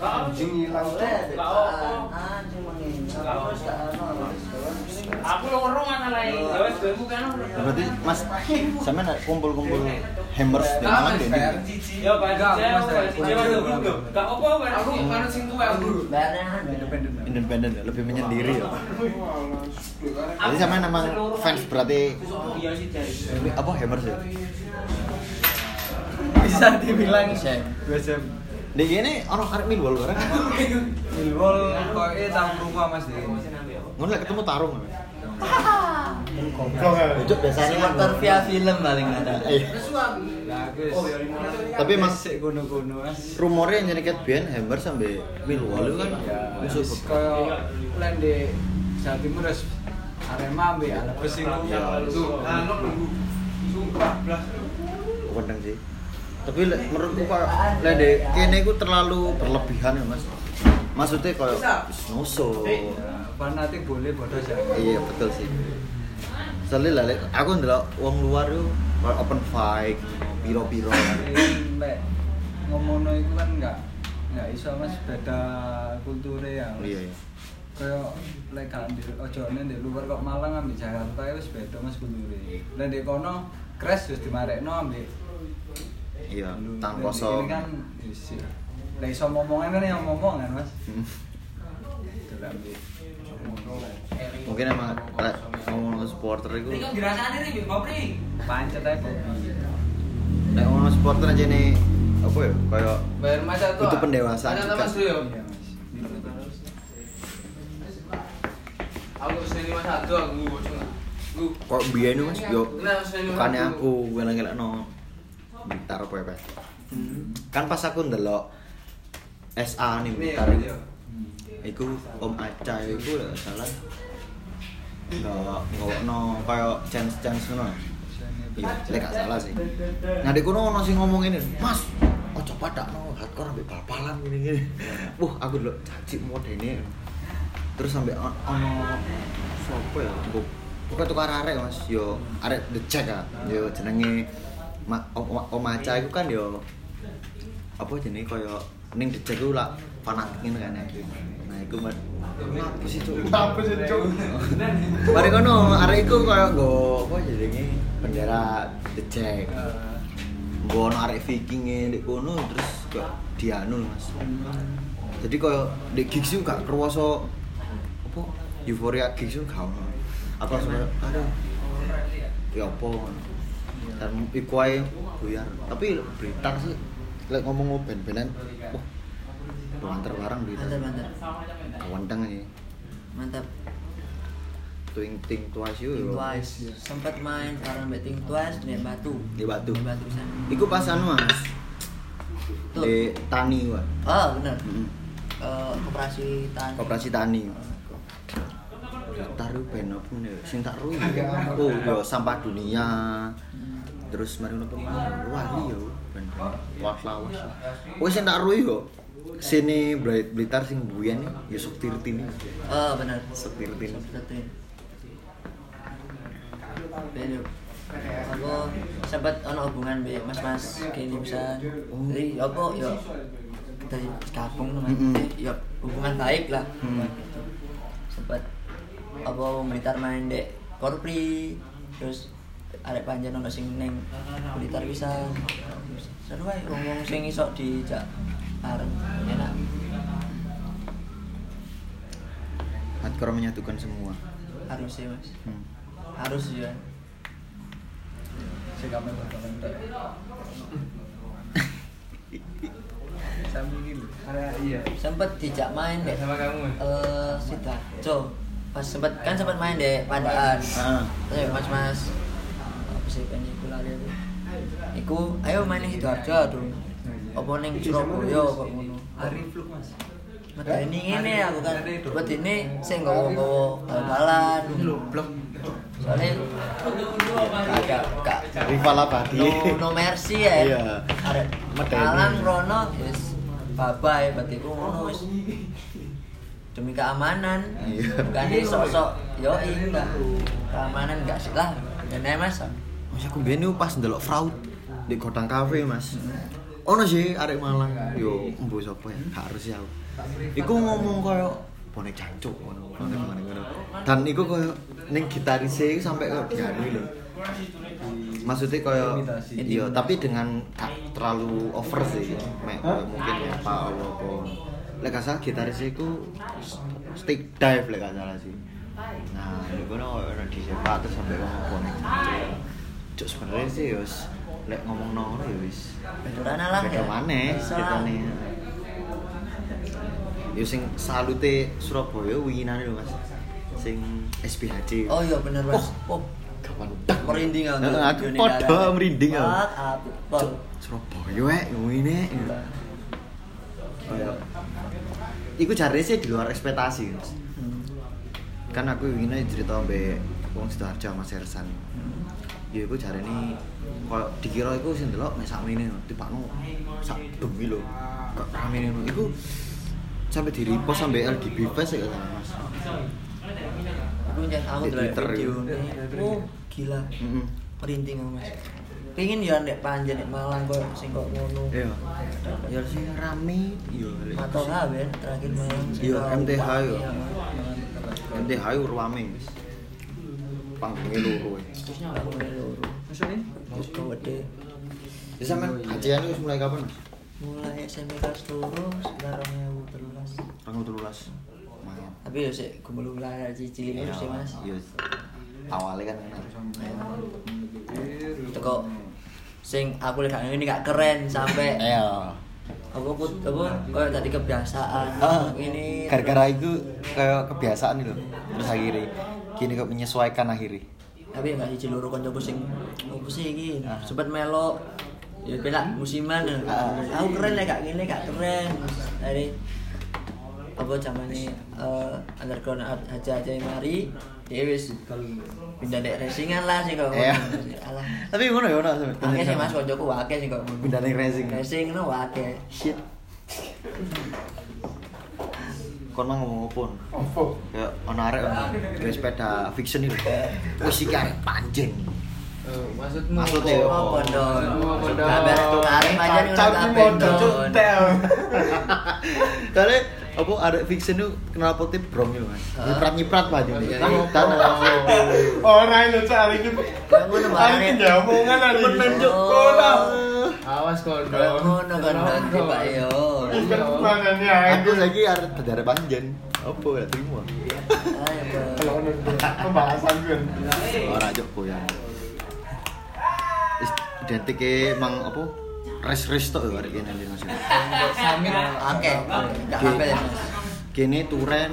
Anjing. Terus tak ono. Aku lorong ana lae. Ya wis gue kan. Berarti Mas sampean kumpul-kumpul hammers di Malang deh. Ya Pak Enggak, Pak. Aku kan sing tuwa aku. Bayarnya Independen. Independen ya, lebih menyendiri ya. Jadi sampean emang fans berarti Iya apa hammers ya? Bisa dibilang Bisa. Di gini orang arek Millwall bareng. Milwol kok eh tahu rumah Mas di. Ngono lek ketemu tarung. Itu biasanya Supporter via film paling ada. Eh, Lah guys. Tapi Mas sik kono-kono Mas. rumornya nyeriket Bian Hammer sampai Millwall itu kan musuh Wis koyo lan di Jawa Timur Arema ambek Alabes iku. Tuh, Wendeng sih. Tapi lek menurutku kok lek dek kene iku terlalu berlebihan ya, Mas. Maksudnya kayak wis nuso. fanatik boleh bodoh jangan. Iya, betul sih. Soalnya lah, lek aku ndelok wong luar kayak open fight, piro-piro. Nek ngomongno iku kan enggak enggak iso Mas beda kulture ya. Mas. Iya, iya. Kayak lek gak di ojo ning di luar kok Malang ambek Jakarta wis beda Mas kulture. Lah di kono crash wis dimarekno ambek Iya, tang kosong. Ini kan lah iso ngomongan kan yang ngomong kan Mas. Hmm. Itu mungkin emang ngomong supporter itu Ini kan dirasani nih, Bopri. pancet aja kopi lek ngomong supporter aja nih apa ya kayak Bayar masa tuh. Butuh pendewasaan Ada juga. Mas Rio. iya mas Aku seni mas satu aku cuma. Gu. kok biyen itu mas yo bukannya aku ngelak no Blitar apa ya Pak? kan pas aku ndelok SA nih Blitar Nih, itu Iku Om Aca iku lek gak salah. Nggak nggak no kayak chance chance ngono. Iya lek gak salah sih. Nah di kono ono sing ngomong ini mas ojo padak no hardcore ambek bal-balan gini gini wah aku dulu caci modene. Terus sampai on- ono sopo ya? Pokoknya tukar arek mas. Yo arek the check ah. Yo jenenge Ma, om, om Aca iku kan yo apa jenenge kaya ning check ku lah fanatik ngene kan ya. nah iku mas apa sih cuk Apa sih, Cuk? Mari kono arek iku kaya nggo apa jenenge bendera check nggo ono arek viking di kono terus kok dianu mas. Jadi kaya di gigs itu gak kerwoso apa euforia gigs itu gak ono. Aku langsung aduh ya apa dan iku ae buyar tapi Blitar sih. Lek ngomong band-bandan wah banter barang Blitar mantap mantap kawendeng ini. Mantap. Twing Ting Twice yo. Ting Twice. Sempat main bareng mbak Ting Twice di Batu. Di Batu. di Batu sana Iku pasan mas. Tuh. di Tani wah oh bener. Mm. Eh, koperasi tani. Koperasi Tani. Taruh band apa nih? Sing tak ruh Oh yo sampah dunia Terus mari ngono ke mana? Wali yo Wah lawas Oh sing tak ruh yo Sini Blitar sing buyan ya sok tirtin oh bener. Sok tirtin aku sempat ono hubungan be mas-mas kini bisa jadi apa ya dari kampung teman. Ya hubungan baik lah. Sempat apa Blitar main dek Korpri. Terus ada panjang ono sing neng Blitar bisa. Seru ae ngomong sing iso dijak bareng enak. Hardcore menyatukan semua. Harus sih mas. Hmm. harus ya. Sambil gini iya. Sempet dijak main dek. Sama kamu. eh Sidarjo pas sempet kan sempet main dek Pandaan Ah. Terus mas mas apa sih kan iku lali aku. Iku ayo main ning Sidoarjo aduh. Apa ning Surabaya kok ngono? Hari fluk mas. Medeni ngene aku kan. buat ini saya nggawa-nggawa bal-balan. Blok soalnya gak ada gak Rival abadi no, no mercy ya. Iya. ada Medeni. Malang Rono yes bye-bye berarti ku ngono wis. Demi keamanan. Iya. bukan di sosok yo enggak keamanan enggak sih lah dan mas Mas aku biyen pas ndelok fraud di Godang Cafe, Mas. Ono sih arek Malang. Yo, embo sapa ya? Gak harus ya aku. Iku ngomong koyo bonek jancuk ngono. Dan iku koyo ning gitarise sampe koyo dianu lho. Maksudnya Imitasi. iya, tapi dengan gak terlalu over sih. Mek mungkin apa apa. Lek gak salah gitaris iku stick dive lek gak sih. Nah, iku ono ono disepak terus sampe ngomong jancuk. Cuk sebenarnya sih yos lek ngomong ngono ya wis Bedurana lah beda ya. Bisa. kita nih. Yo sing salute Surabaya winginane lho Mas. Sing SPHC. oh iya bener mas oh kapan merinding aku aku padha merinding aku. Surabaya wek ngene. Iku jarene sih di luar ekspektasi. Mas. Hmm. Kan aku ingin cerita mbek wong Sidoarjo sama Sersan. Ya iku jarene koyo dikira iku sing delok mek sakmene tipakno sak bengi lho. Kok rame ngono. Iku sampai di repost sampai LGB Fest ya kan Mas. aku jangan aku Twitter video oh gila Heeh. aku mas pengen ya ndek panjen nek Malang kok sing kok ngono Iya. Ya sing rame yo. atau nggak ben terakhir Malang sing Iya, MTH yo. iya. MTH yo rame wis. Panggungnya loro. ya. Aku nih loro maksudnya? Terus gede Ya sampean kajian wis mulai kapan, Mas? mulai SMP kelas turu sekitar 2013 Tanggal 13 Lumayan. tapi ya sik gumululan cilik Iya, terus sih mas. iya. Awalnya kan teko sing aku lihat ini gak keren sampai Iya. aku put apa kayak tadi kebiasaan Ah, ini gara-gara itu kayak kebiasaan itu terus akhirnya gini kok menyesuaikan akhirnya. Tapi gak siji loro kancaku sing opo sih iki. Ah. sempet melo ya bela musiman. Ah. aku keren lah gak gini gak keren. Dari apa zamane eh underground aja aja mari dia wis. Pindah dek racingan lah sih kok. Iya. alah. Tapi ngono ya ono Akeh sih mas kancaku akeh sih kok. Pindah ning racing. racing no akeh. Shit kon mang ngomong apa Opo? ya ono arek gawe sepeda fiction itu wis iki arek panjen Eh, maksudmu Maksudnya apa don Apa, Don? modal cuk don apa arek fiction itu kenal potip brong itu mas Ah. nyiprat nyiprat pak Iya, jadi iya. dan Ora lho cak hari iki. Kayak ngono, Mbak. Hari iki nyamungan hari iki. Temen, Cuk. Ora. Awas Kalau ngono kan nanti pak yo aku lagi arek bedare panjen apa ya terima ayo Kalau pembahasan kan. ora joko ya Is- identik e mang apa res res tok ya arek kene Mas Samir oke nggak apa ya mas kene turen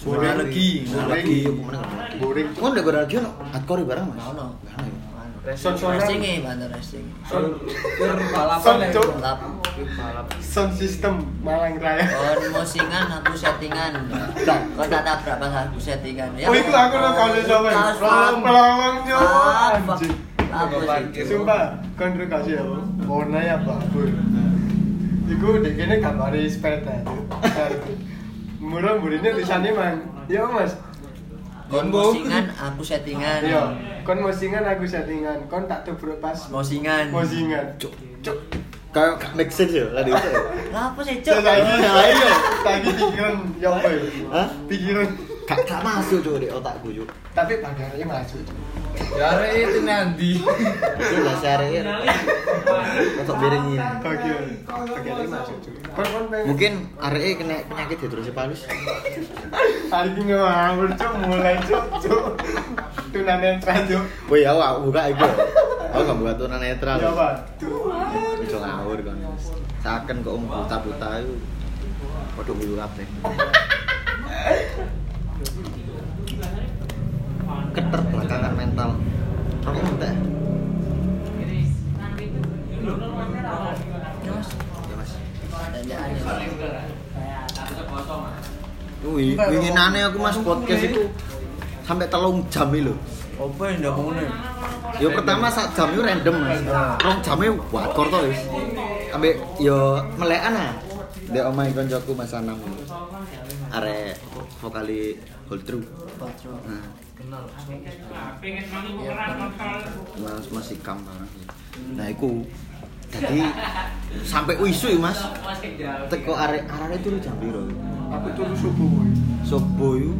Boring. lagi Boring. lagi apa mana lagi Boring. Cuma udah gue lagi ono hardcore barang mas. Ono. Ya? Son-sonan. racing nih bantu racing Pur balapan Son, ya. Malang Raya. kon musingan aku settingan kau tak tabrak pas aku settingan ya Oh itu aku kasih sama. Tas, Pelawang pelawang cuk. Sih Sumpah, kon ru kasih apa? Warnanya apa? Iku dek kene gambare sepeda itu. Murah-murahnya tulisannya man. Ya Mas. kon musingan aku settingan Iya, kon mosingan aku settingan. Kon tak tubruk pas musingan mosingan. Cuk, cuk. Kayak gak make sense ya tadi itu. ya? apa sih Cuk lagi lagi pikiran ya apa ya? Hah? Pikiran Gak gak masuk cuk di otakku cuk. tapi pagarnya masuk. Cuk. Ya arek itu nanti. Itu lah sehari ya. Untuk masuk. Kon pengen Mungkin arek kena penyakit hidrosepalus. hari ini ngawur cuk mulai cuk cuk. Tunanetra cuk. Woi, aku aku buka iku. Aku gak buka tunan netral. Ya Pak. Iso ngawur kon. Saken kok buta-buta itu. Padha bulu kabeh. Keterbelakangan mental. Rokok entek. Ya, mas Ya, Mas. Wih, winginane aku Mas podcast itu sampai telung jam lho. apa yang udah ngono Yo pertama sak jam itu random Mas. Rong jame wakor to wis. Ambek yo melekan ah. Dek omahe koncoku Mas Anam. Arek vokali hold true. Nah, Kenal. Pengen mangi peran lokal. Mas masih kam barang. Nah, iku jadi sampai isu ya Mas. Teko arek arane turu jam piro? Aku turu subuh. Subuh yo.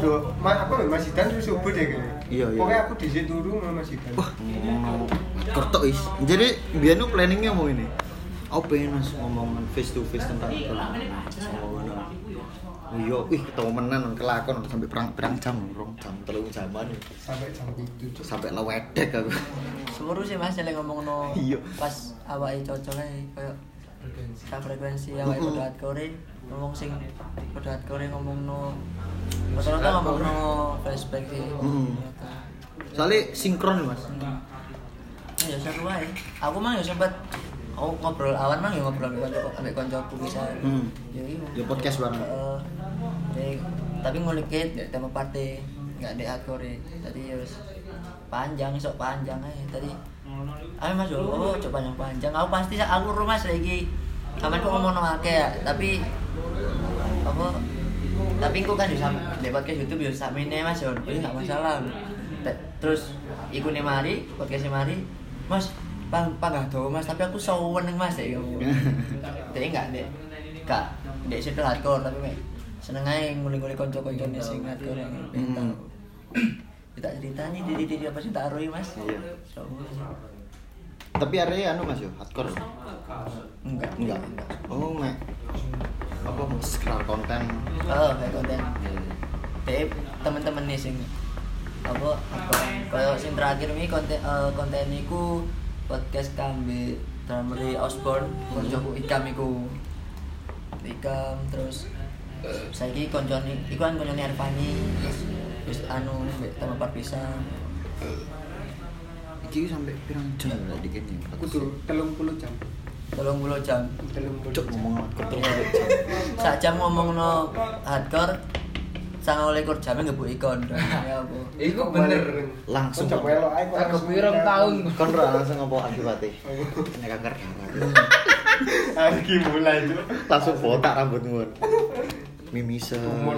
Loh, ma apa Mas Idan turu subuh deh kayaknya. Iya, iya. Pokoknya aku dhisik turu sama Mas Idan. Wah, ngono. Kertok is. Jadi biar nu planningnya mau ini. Aku pengen mas ngomong face to face tentang itu. Ngono. Iya, wih ketemu menan kelakon sampai perang perang jam, rong jam telung jaman sampai jam 7 cuk. sampai lewedek aku. Semono sih mas yang ngomong no Iya. pas awake cocok ae kayak sa frekuensi awake Mm-mm. padha hardcore ngomong sing padha hardcore ngomong no rata-rata ngomong no flashback sih. Mm-mm. Soalnya sinkron mas. Ya seru ae. Aku mah ya sempat aku ngobrol awan mah ya ngobrol kanca ambek kancaku bisa. Hmm. Ya iya. Ya podcast bareng. Heeh. Jadi, tapi ngulikit ya tema partai nggak ada hardcore tadi ya panjang sok panjang aja tadi ayo mas oh coba panjang panjang aku pasti aku rumah lagi kapan kok ngomong sama akeh ya tapi apa tapi kok kan bisa di podcast YouTube bisa sampe ini mas ya ini nggak masalah Te- terus ikut mari podcast mari mas pang panggah mas tapi aku sawen nih mas ya kamu jadi nggak deh nggak dek situ hardcore tapi mek seneng aja ngulik-ngulik konco-konco nih sing hardcore yang Hmm. kita cerita nih diri diri apa sih taruh mas Iya. so, sih. Tapi area anu mas yo hardcore. enggak Enggak. Oh, mek. apa scroll konten oh kayak konten Iya. deh temen-temen nih sing apa apa kayak sing terakhir ini konten eh, konten podcast kambe drummer Osborne koncoku ikam iku. Ikam terus saiki koncone iku kan koncone Arfani terus wis anu mbek tema perpisahan iki sampai pirang jam lah dikit nih Aku tuh telung puluh jam. tolong puluh jam. Telung puluh jam. ngomong ketul sak jam ngomong no hardcore sangat lekor jamnya ngebuk ikon. Ya apa Iku bener. langsung Tak nikah. tahun. kon langsung ngopo akibatnya nek kanker Lagi mulai tuh. langsung botak rambutmu mimisen Umur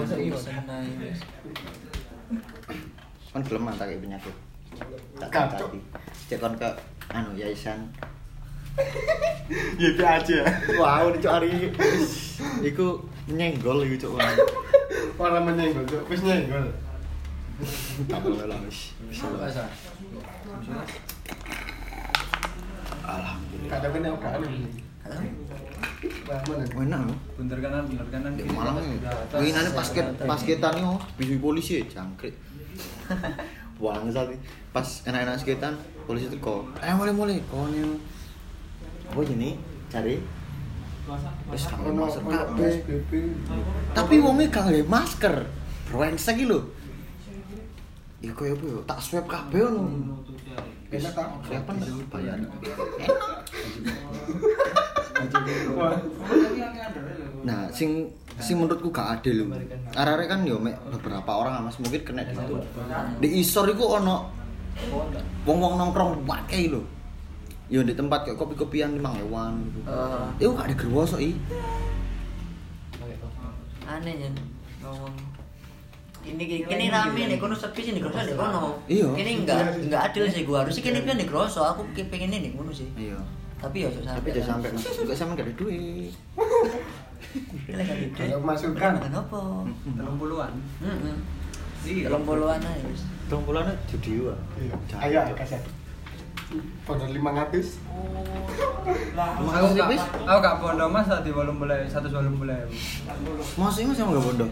kan gelem tak kayak penyakit. Tak tadi. Cek kon ke anu yayasan Ya. Itu aja. wow cok hari iku nyenggol iku cok. Orang menyenggol tuh, wis nyenggol. tak boleh lah wis. Wis. Masa? alhamdulillah. Kadang kena ini. Mana? enak loh Bunter kanan, bunter kanan. Di Malang ini ini basket basketan yo. Bisu polisi jangkrik. Wang saat pas enak-enak skatean polisi itu kok eh mulai mulai kau nih apa ini cari terus kamu Ono masker kabeh tapi wongnya gak nggak masker brengsek iki lho Iku koyo apa yo tak swab kabeh ono Enak tak? Ndak bayar? Nah, sing sing menurutku gak adil lho. Arek-arek kan yo mek beberapa orang Mas mungkin kena di situ. Di isor iku ono wong-wong nongkrong wakai lho. Yo di tempat kayak kopi-kopian limang hewan gitu. Eh, Iku gak digerwoso i. aneh ya ngomong ini kini rame nih kono sepi sih nih kono di kono Iya. kini enggak enggak adil sih gua harusnya kini kan di kroso aku pengen ini kono sih Iya. tapi ya Tapi udah sampai Mas. Enggak sampe gak ada duit. Kan. Kalau masukan. Apa? Telung puluhan. Heeh. Telung puluhan aja wis. Tolong bulan judi wa. Iya. Ayo kasih. Pondok 500. Aku gak, aku gak bondo mas tadi belum boleh satu belum boleh. Masih mas sama gak bondo.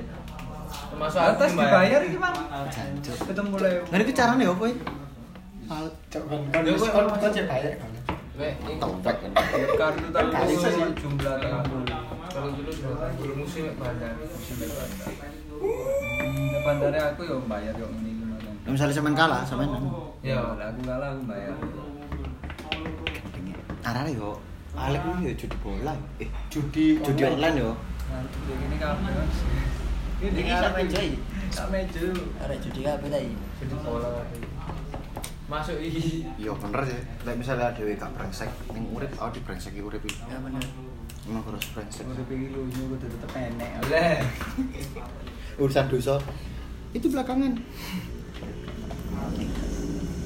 Termasuk Atas dibayar gimana? Jancuk. Ketemu boleh. Nah ini caranya apa ya? Alat Cok kan kan wis kon kon cek bayar kan. Wek, ini topek. Kartu puluh jumlah kalau dulu musim bandar, musim bandar. Aku yo bayar yo ini misalnya sampean kalah, sampean Ya, aku kalah aku bayar. Arare yo. Alek ku yo judi bola. Eh, Judi judi online yo. Nah, ini mas. Ini sampe joy. Sak meja. Arek judi kabeh ta iki. jadi bola. Masuk iki. Iya bener sih. Lek misalnya dhewe gak brengsek ning urip, aku dibrengseki urip iki. Ya bener. Emang harus brengsek. Udah pengen lu nyuruh tetep enek. Oleh. Urusan dosa itu belakangan.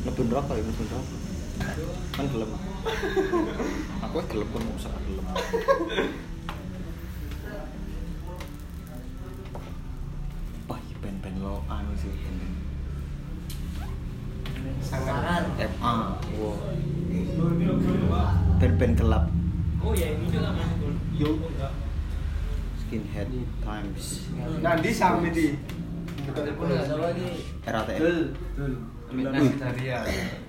Lebih rokok ya, lebih rokok. Kan gelem. Aku gelem pun mau usah gelem. Wah, band-band lo anu sih. band-band. Sangat. FA, wow. Band-band gelap. Yo. Skinhead Times. Nanti sampe di. Sama lagi. RATM. Dul. Nasi Daria.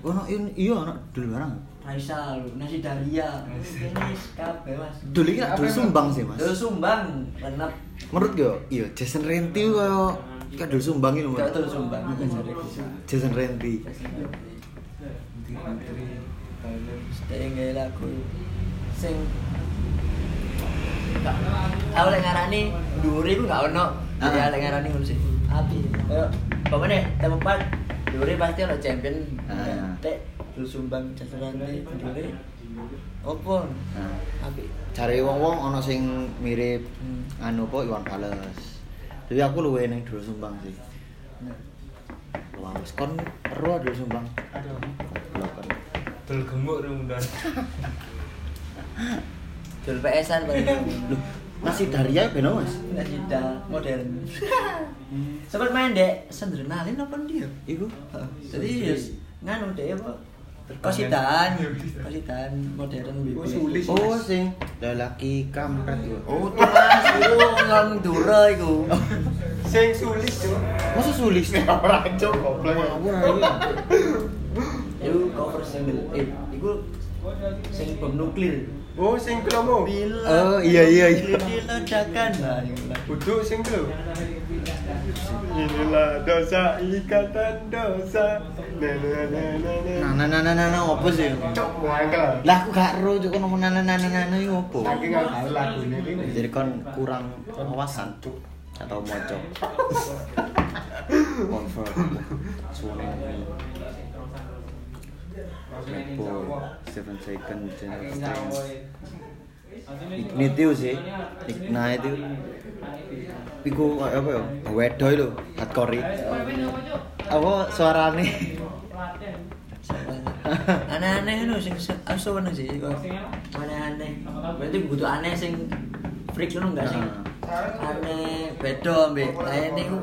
Oh, no, ini iya dulu barang. Raisa nasi Daria. Ini kabeh Mas. Dulu ini dulu sumbang sih, Mas. Dulu sumbang, renep. Menurut gue, iya Jason Renti kaya kayak dulu sumbang ini Gak menurut. dulu sumbang. Jason Renti. Dari nggak lagu sing Gak- aku lek ngarani duri ku gak ono. Ah. lek ngarani ngono sih. Api. Ayo, pokoknya tempat duri pasti ono champion. Ah. Tek dulu sumbang jajaran duri. Opo? Nah, Api. cari wong-wong ono sing mirip Hmm. anu apa Iwan Fales. Jadi aku luwe ning dulu sumbang sih. Nah. Luwes kon ero dulu sumbang. Aduh. Goblok kan. Dul gemuk rundan. Dulu PS-an paling. Masih Daria beno Mas? Nggak sudah modern. Sempat main dek sendrenalin apa dia? Iku. Heeh. Jadi ya nganu deh apa Kosidan, kosidan modern Oh, sulis. Oh, sing lelaki kampret yo. Oh, tuh mas, itu ngang dura iku. Sing sulis cuk. Masa sulis? Ora cuk goblok. Itu cover single, eh, itu sing bom nuklir. Oh, sing kromo. Bila Oh, iya, iya, iya. diledakan. Nah, lah. Kudu sing klo. Inilah dosa ikatan dosa. Na na na na na. Nah, nah, nah, nah, nah, nah, apa sih? Cuk, muangkel. Lah aku gak ro cuk ngomong nah, nah, nah, nah, nah, iku apa? Saking aku tahu lagu ini. Jadi kon kurang wawasan cuk atau moco. Confirm. Suwane. Apple, Seven Second, Genesis Ignite itu sih, Ignite itu Iku apa ya? Wedoy lho, hardcore Apa suarane? Aneh-aneh nu sing aso ngono sih. Aneh-aneh. Berarti butuh aneh sing freak ngono enggak sih? Aneh beda mbek lainnya ku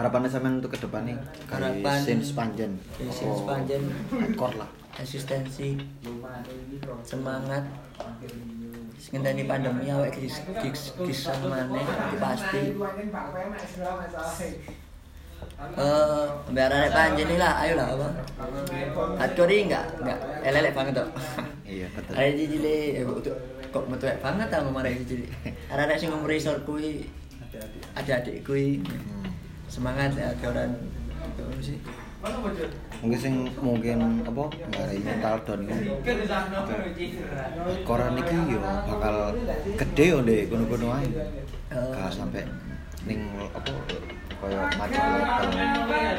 Harapannya sampean untuk ke depan nih Harapan Sin sepanjang. Sin sepanjang. Hardcore lah. Eksistensi semangat. Ngenteni pandemi awake gigs gigs gigs maneh pasti. Eh mbak arek panjen lah ayo lah apa? Hardcore enggak enggak elelek banget tuh Iya betul. Cilik eh, untuk kok metuwek banget ta ngomong arek cilik arek sing umur isor kuwi adik-adik. kuwi Hmm. Semangat ya orang itu sih Mungkin sing mungkin apa nggak mental down ini koran iki yo bakal gede yo ndek kono-kono ae. Gak sampai ning apa koyo major label.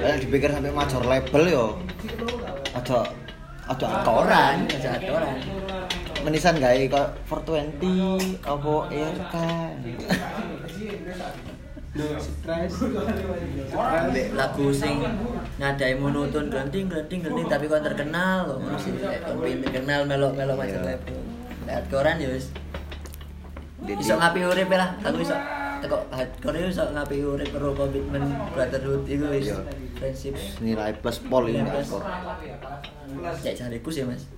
Eh dipikir sampai major label yo. Aja aja koran atoran. aja atoran Menisan gawe kok 420 apa ERK. Stres. Ambek lagu sing ngadai monoton glenting glenting glenting tapi kon terkenal kok ngono sih Lek kon pengen terkenal melok melok macam Iya. label lihat koran ya wis Jadi- iso ngapi urip lah aku iso teko hardcore iso ngapi urip karo komitmen brotherhood iku wis Iya. friendship nilai plus pol ini hardcore. ya cariku sih mas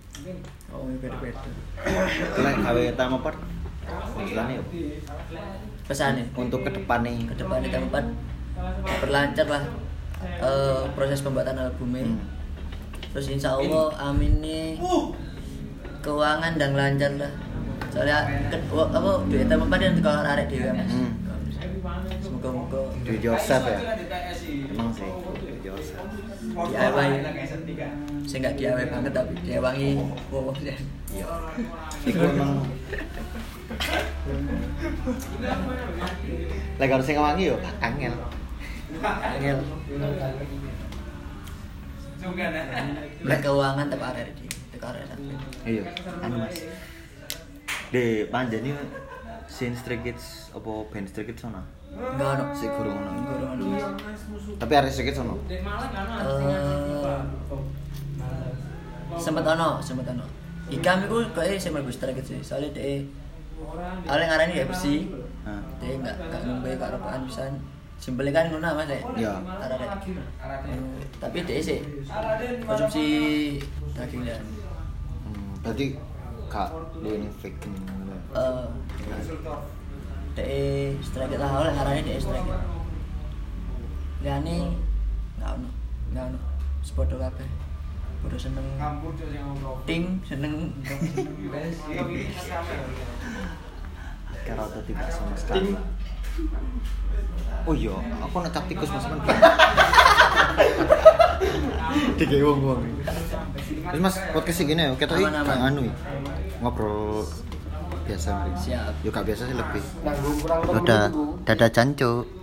oh beda beda Kalian gawe tamu part. Istilahnya yo. pesannya Untuk ke depan nih. ke depan kita empat berlancar lah eh, proses pembuatan albumnya Hmm. terus insya Allah amin nih keuangan dan lancar lah soalnya ke, wa- apa duit tambah empat yang kalau arek dewa mas Hmm. semoga moga Do it yourself ya. Emang sih. Do it yourself. DIY saya nggak DIY banget tapi DIY wow ya Iya. Emang Lek harus sing ngewangi yo angel. angel Lek keuangan tapi arek di teko arek Iya, anu Mas. De panjani Sin Stray Kids apa band Stray Kids ono? enggak ono Sik gurung ono. Tapi arek Stray Kids ono. Eh, sempet ono sempet ono ikam itu kayaknya saya mlebu strike sih soalnya dia ngarani ya bersih Hah. dia nggak nggak ngombe kak rokokan pisan simpelnya kan ngono mas ya Iya. Arek. Hmm, tapi dia sih konsumsi daging dan Hmm, berarti kak duwe vegan. eh dia strike lah awalnya ngarani dia strike. Liane nggak ono nggak ono kabeh Bodo seneng ting seneng Karo tidak sama sekali. Oh iya, aku nak tikus mas men. Tiga wong wong. Terus mas podcast sih gini ya, kita ini anu ya. ngobrol biasa. Siap. Yuk gak biasa sih lebih. Dulu. dadah cancu.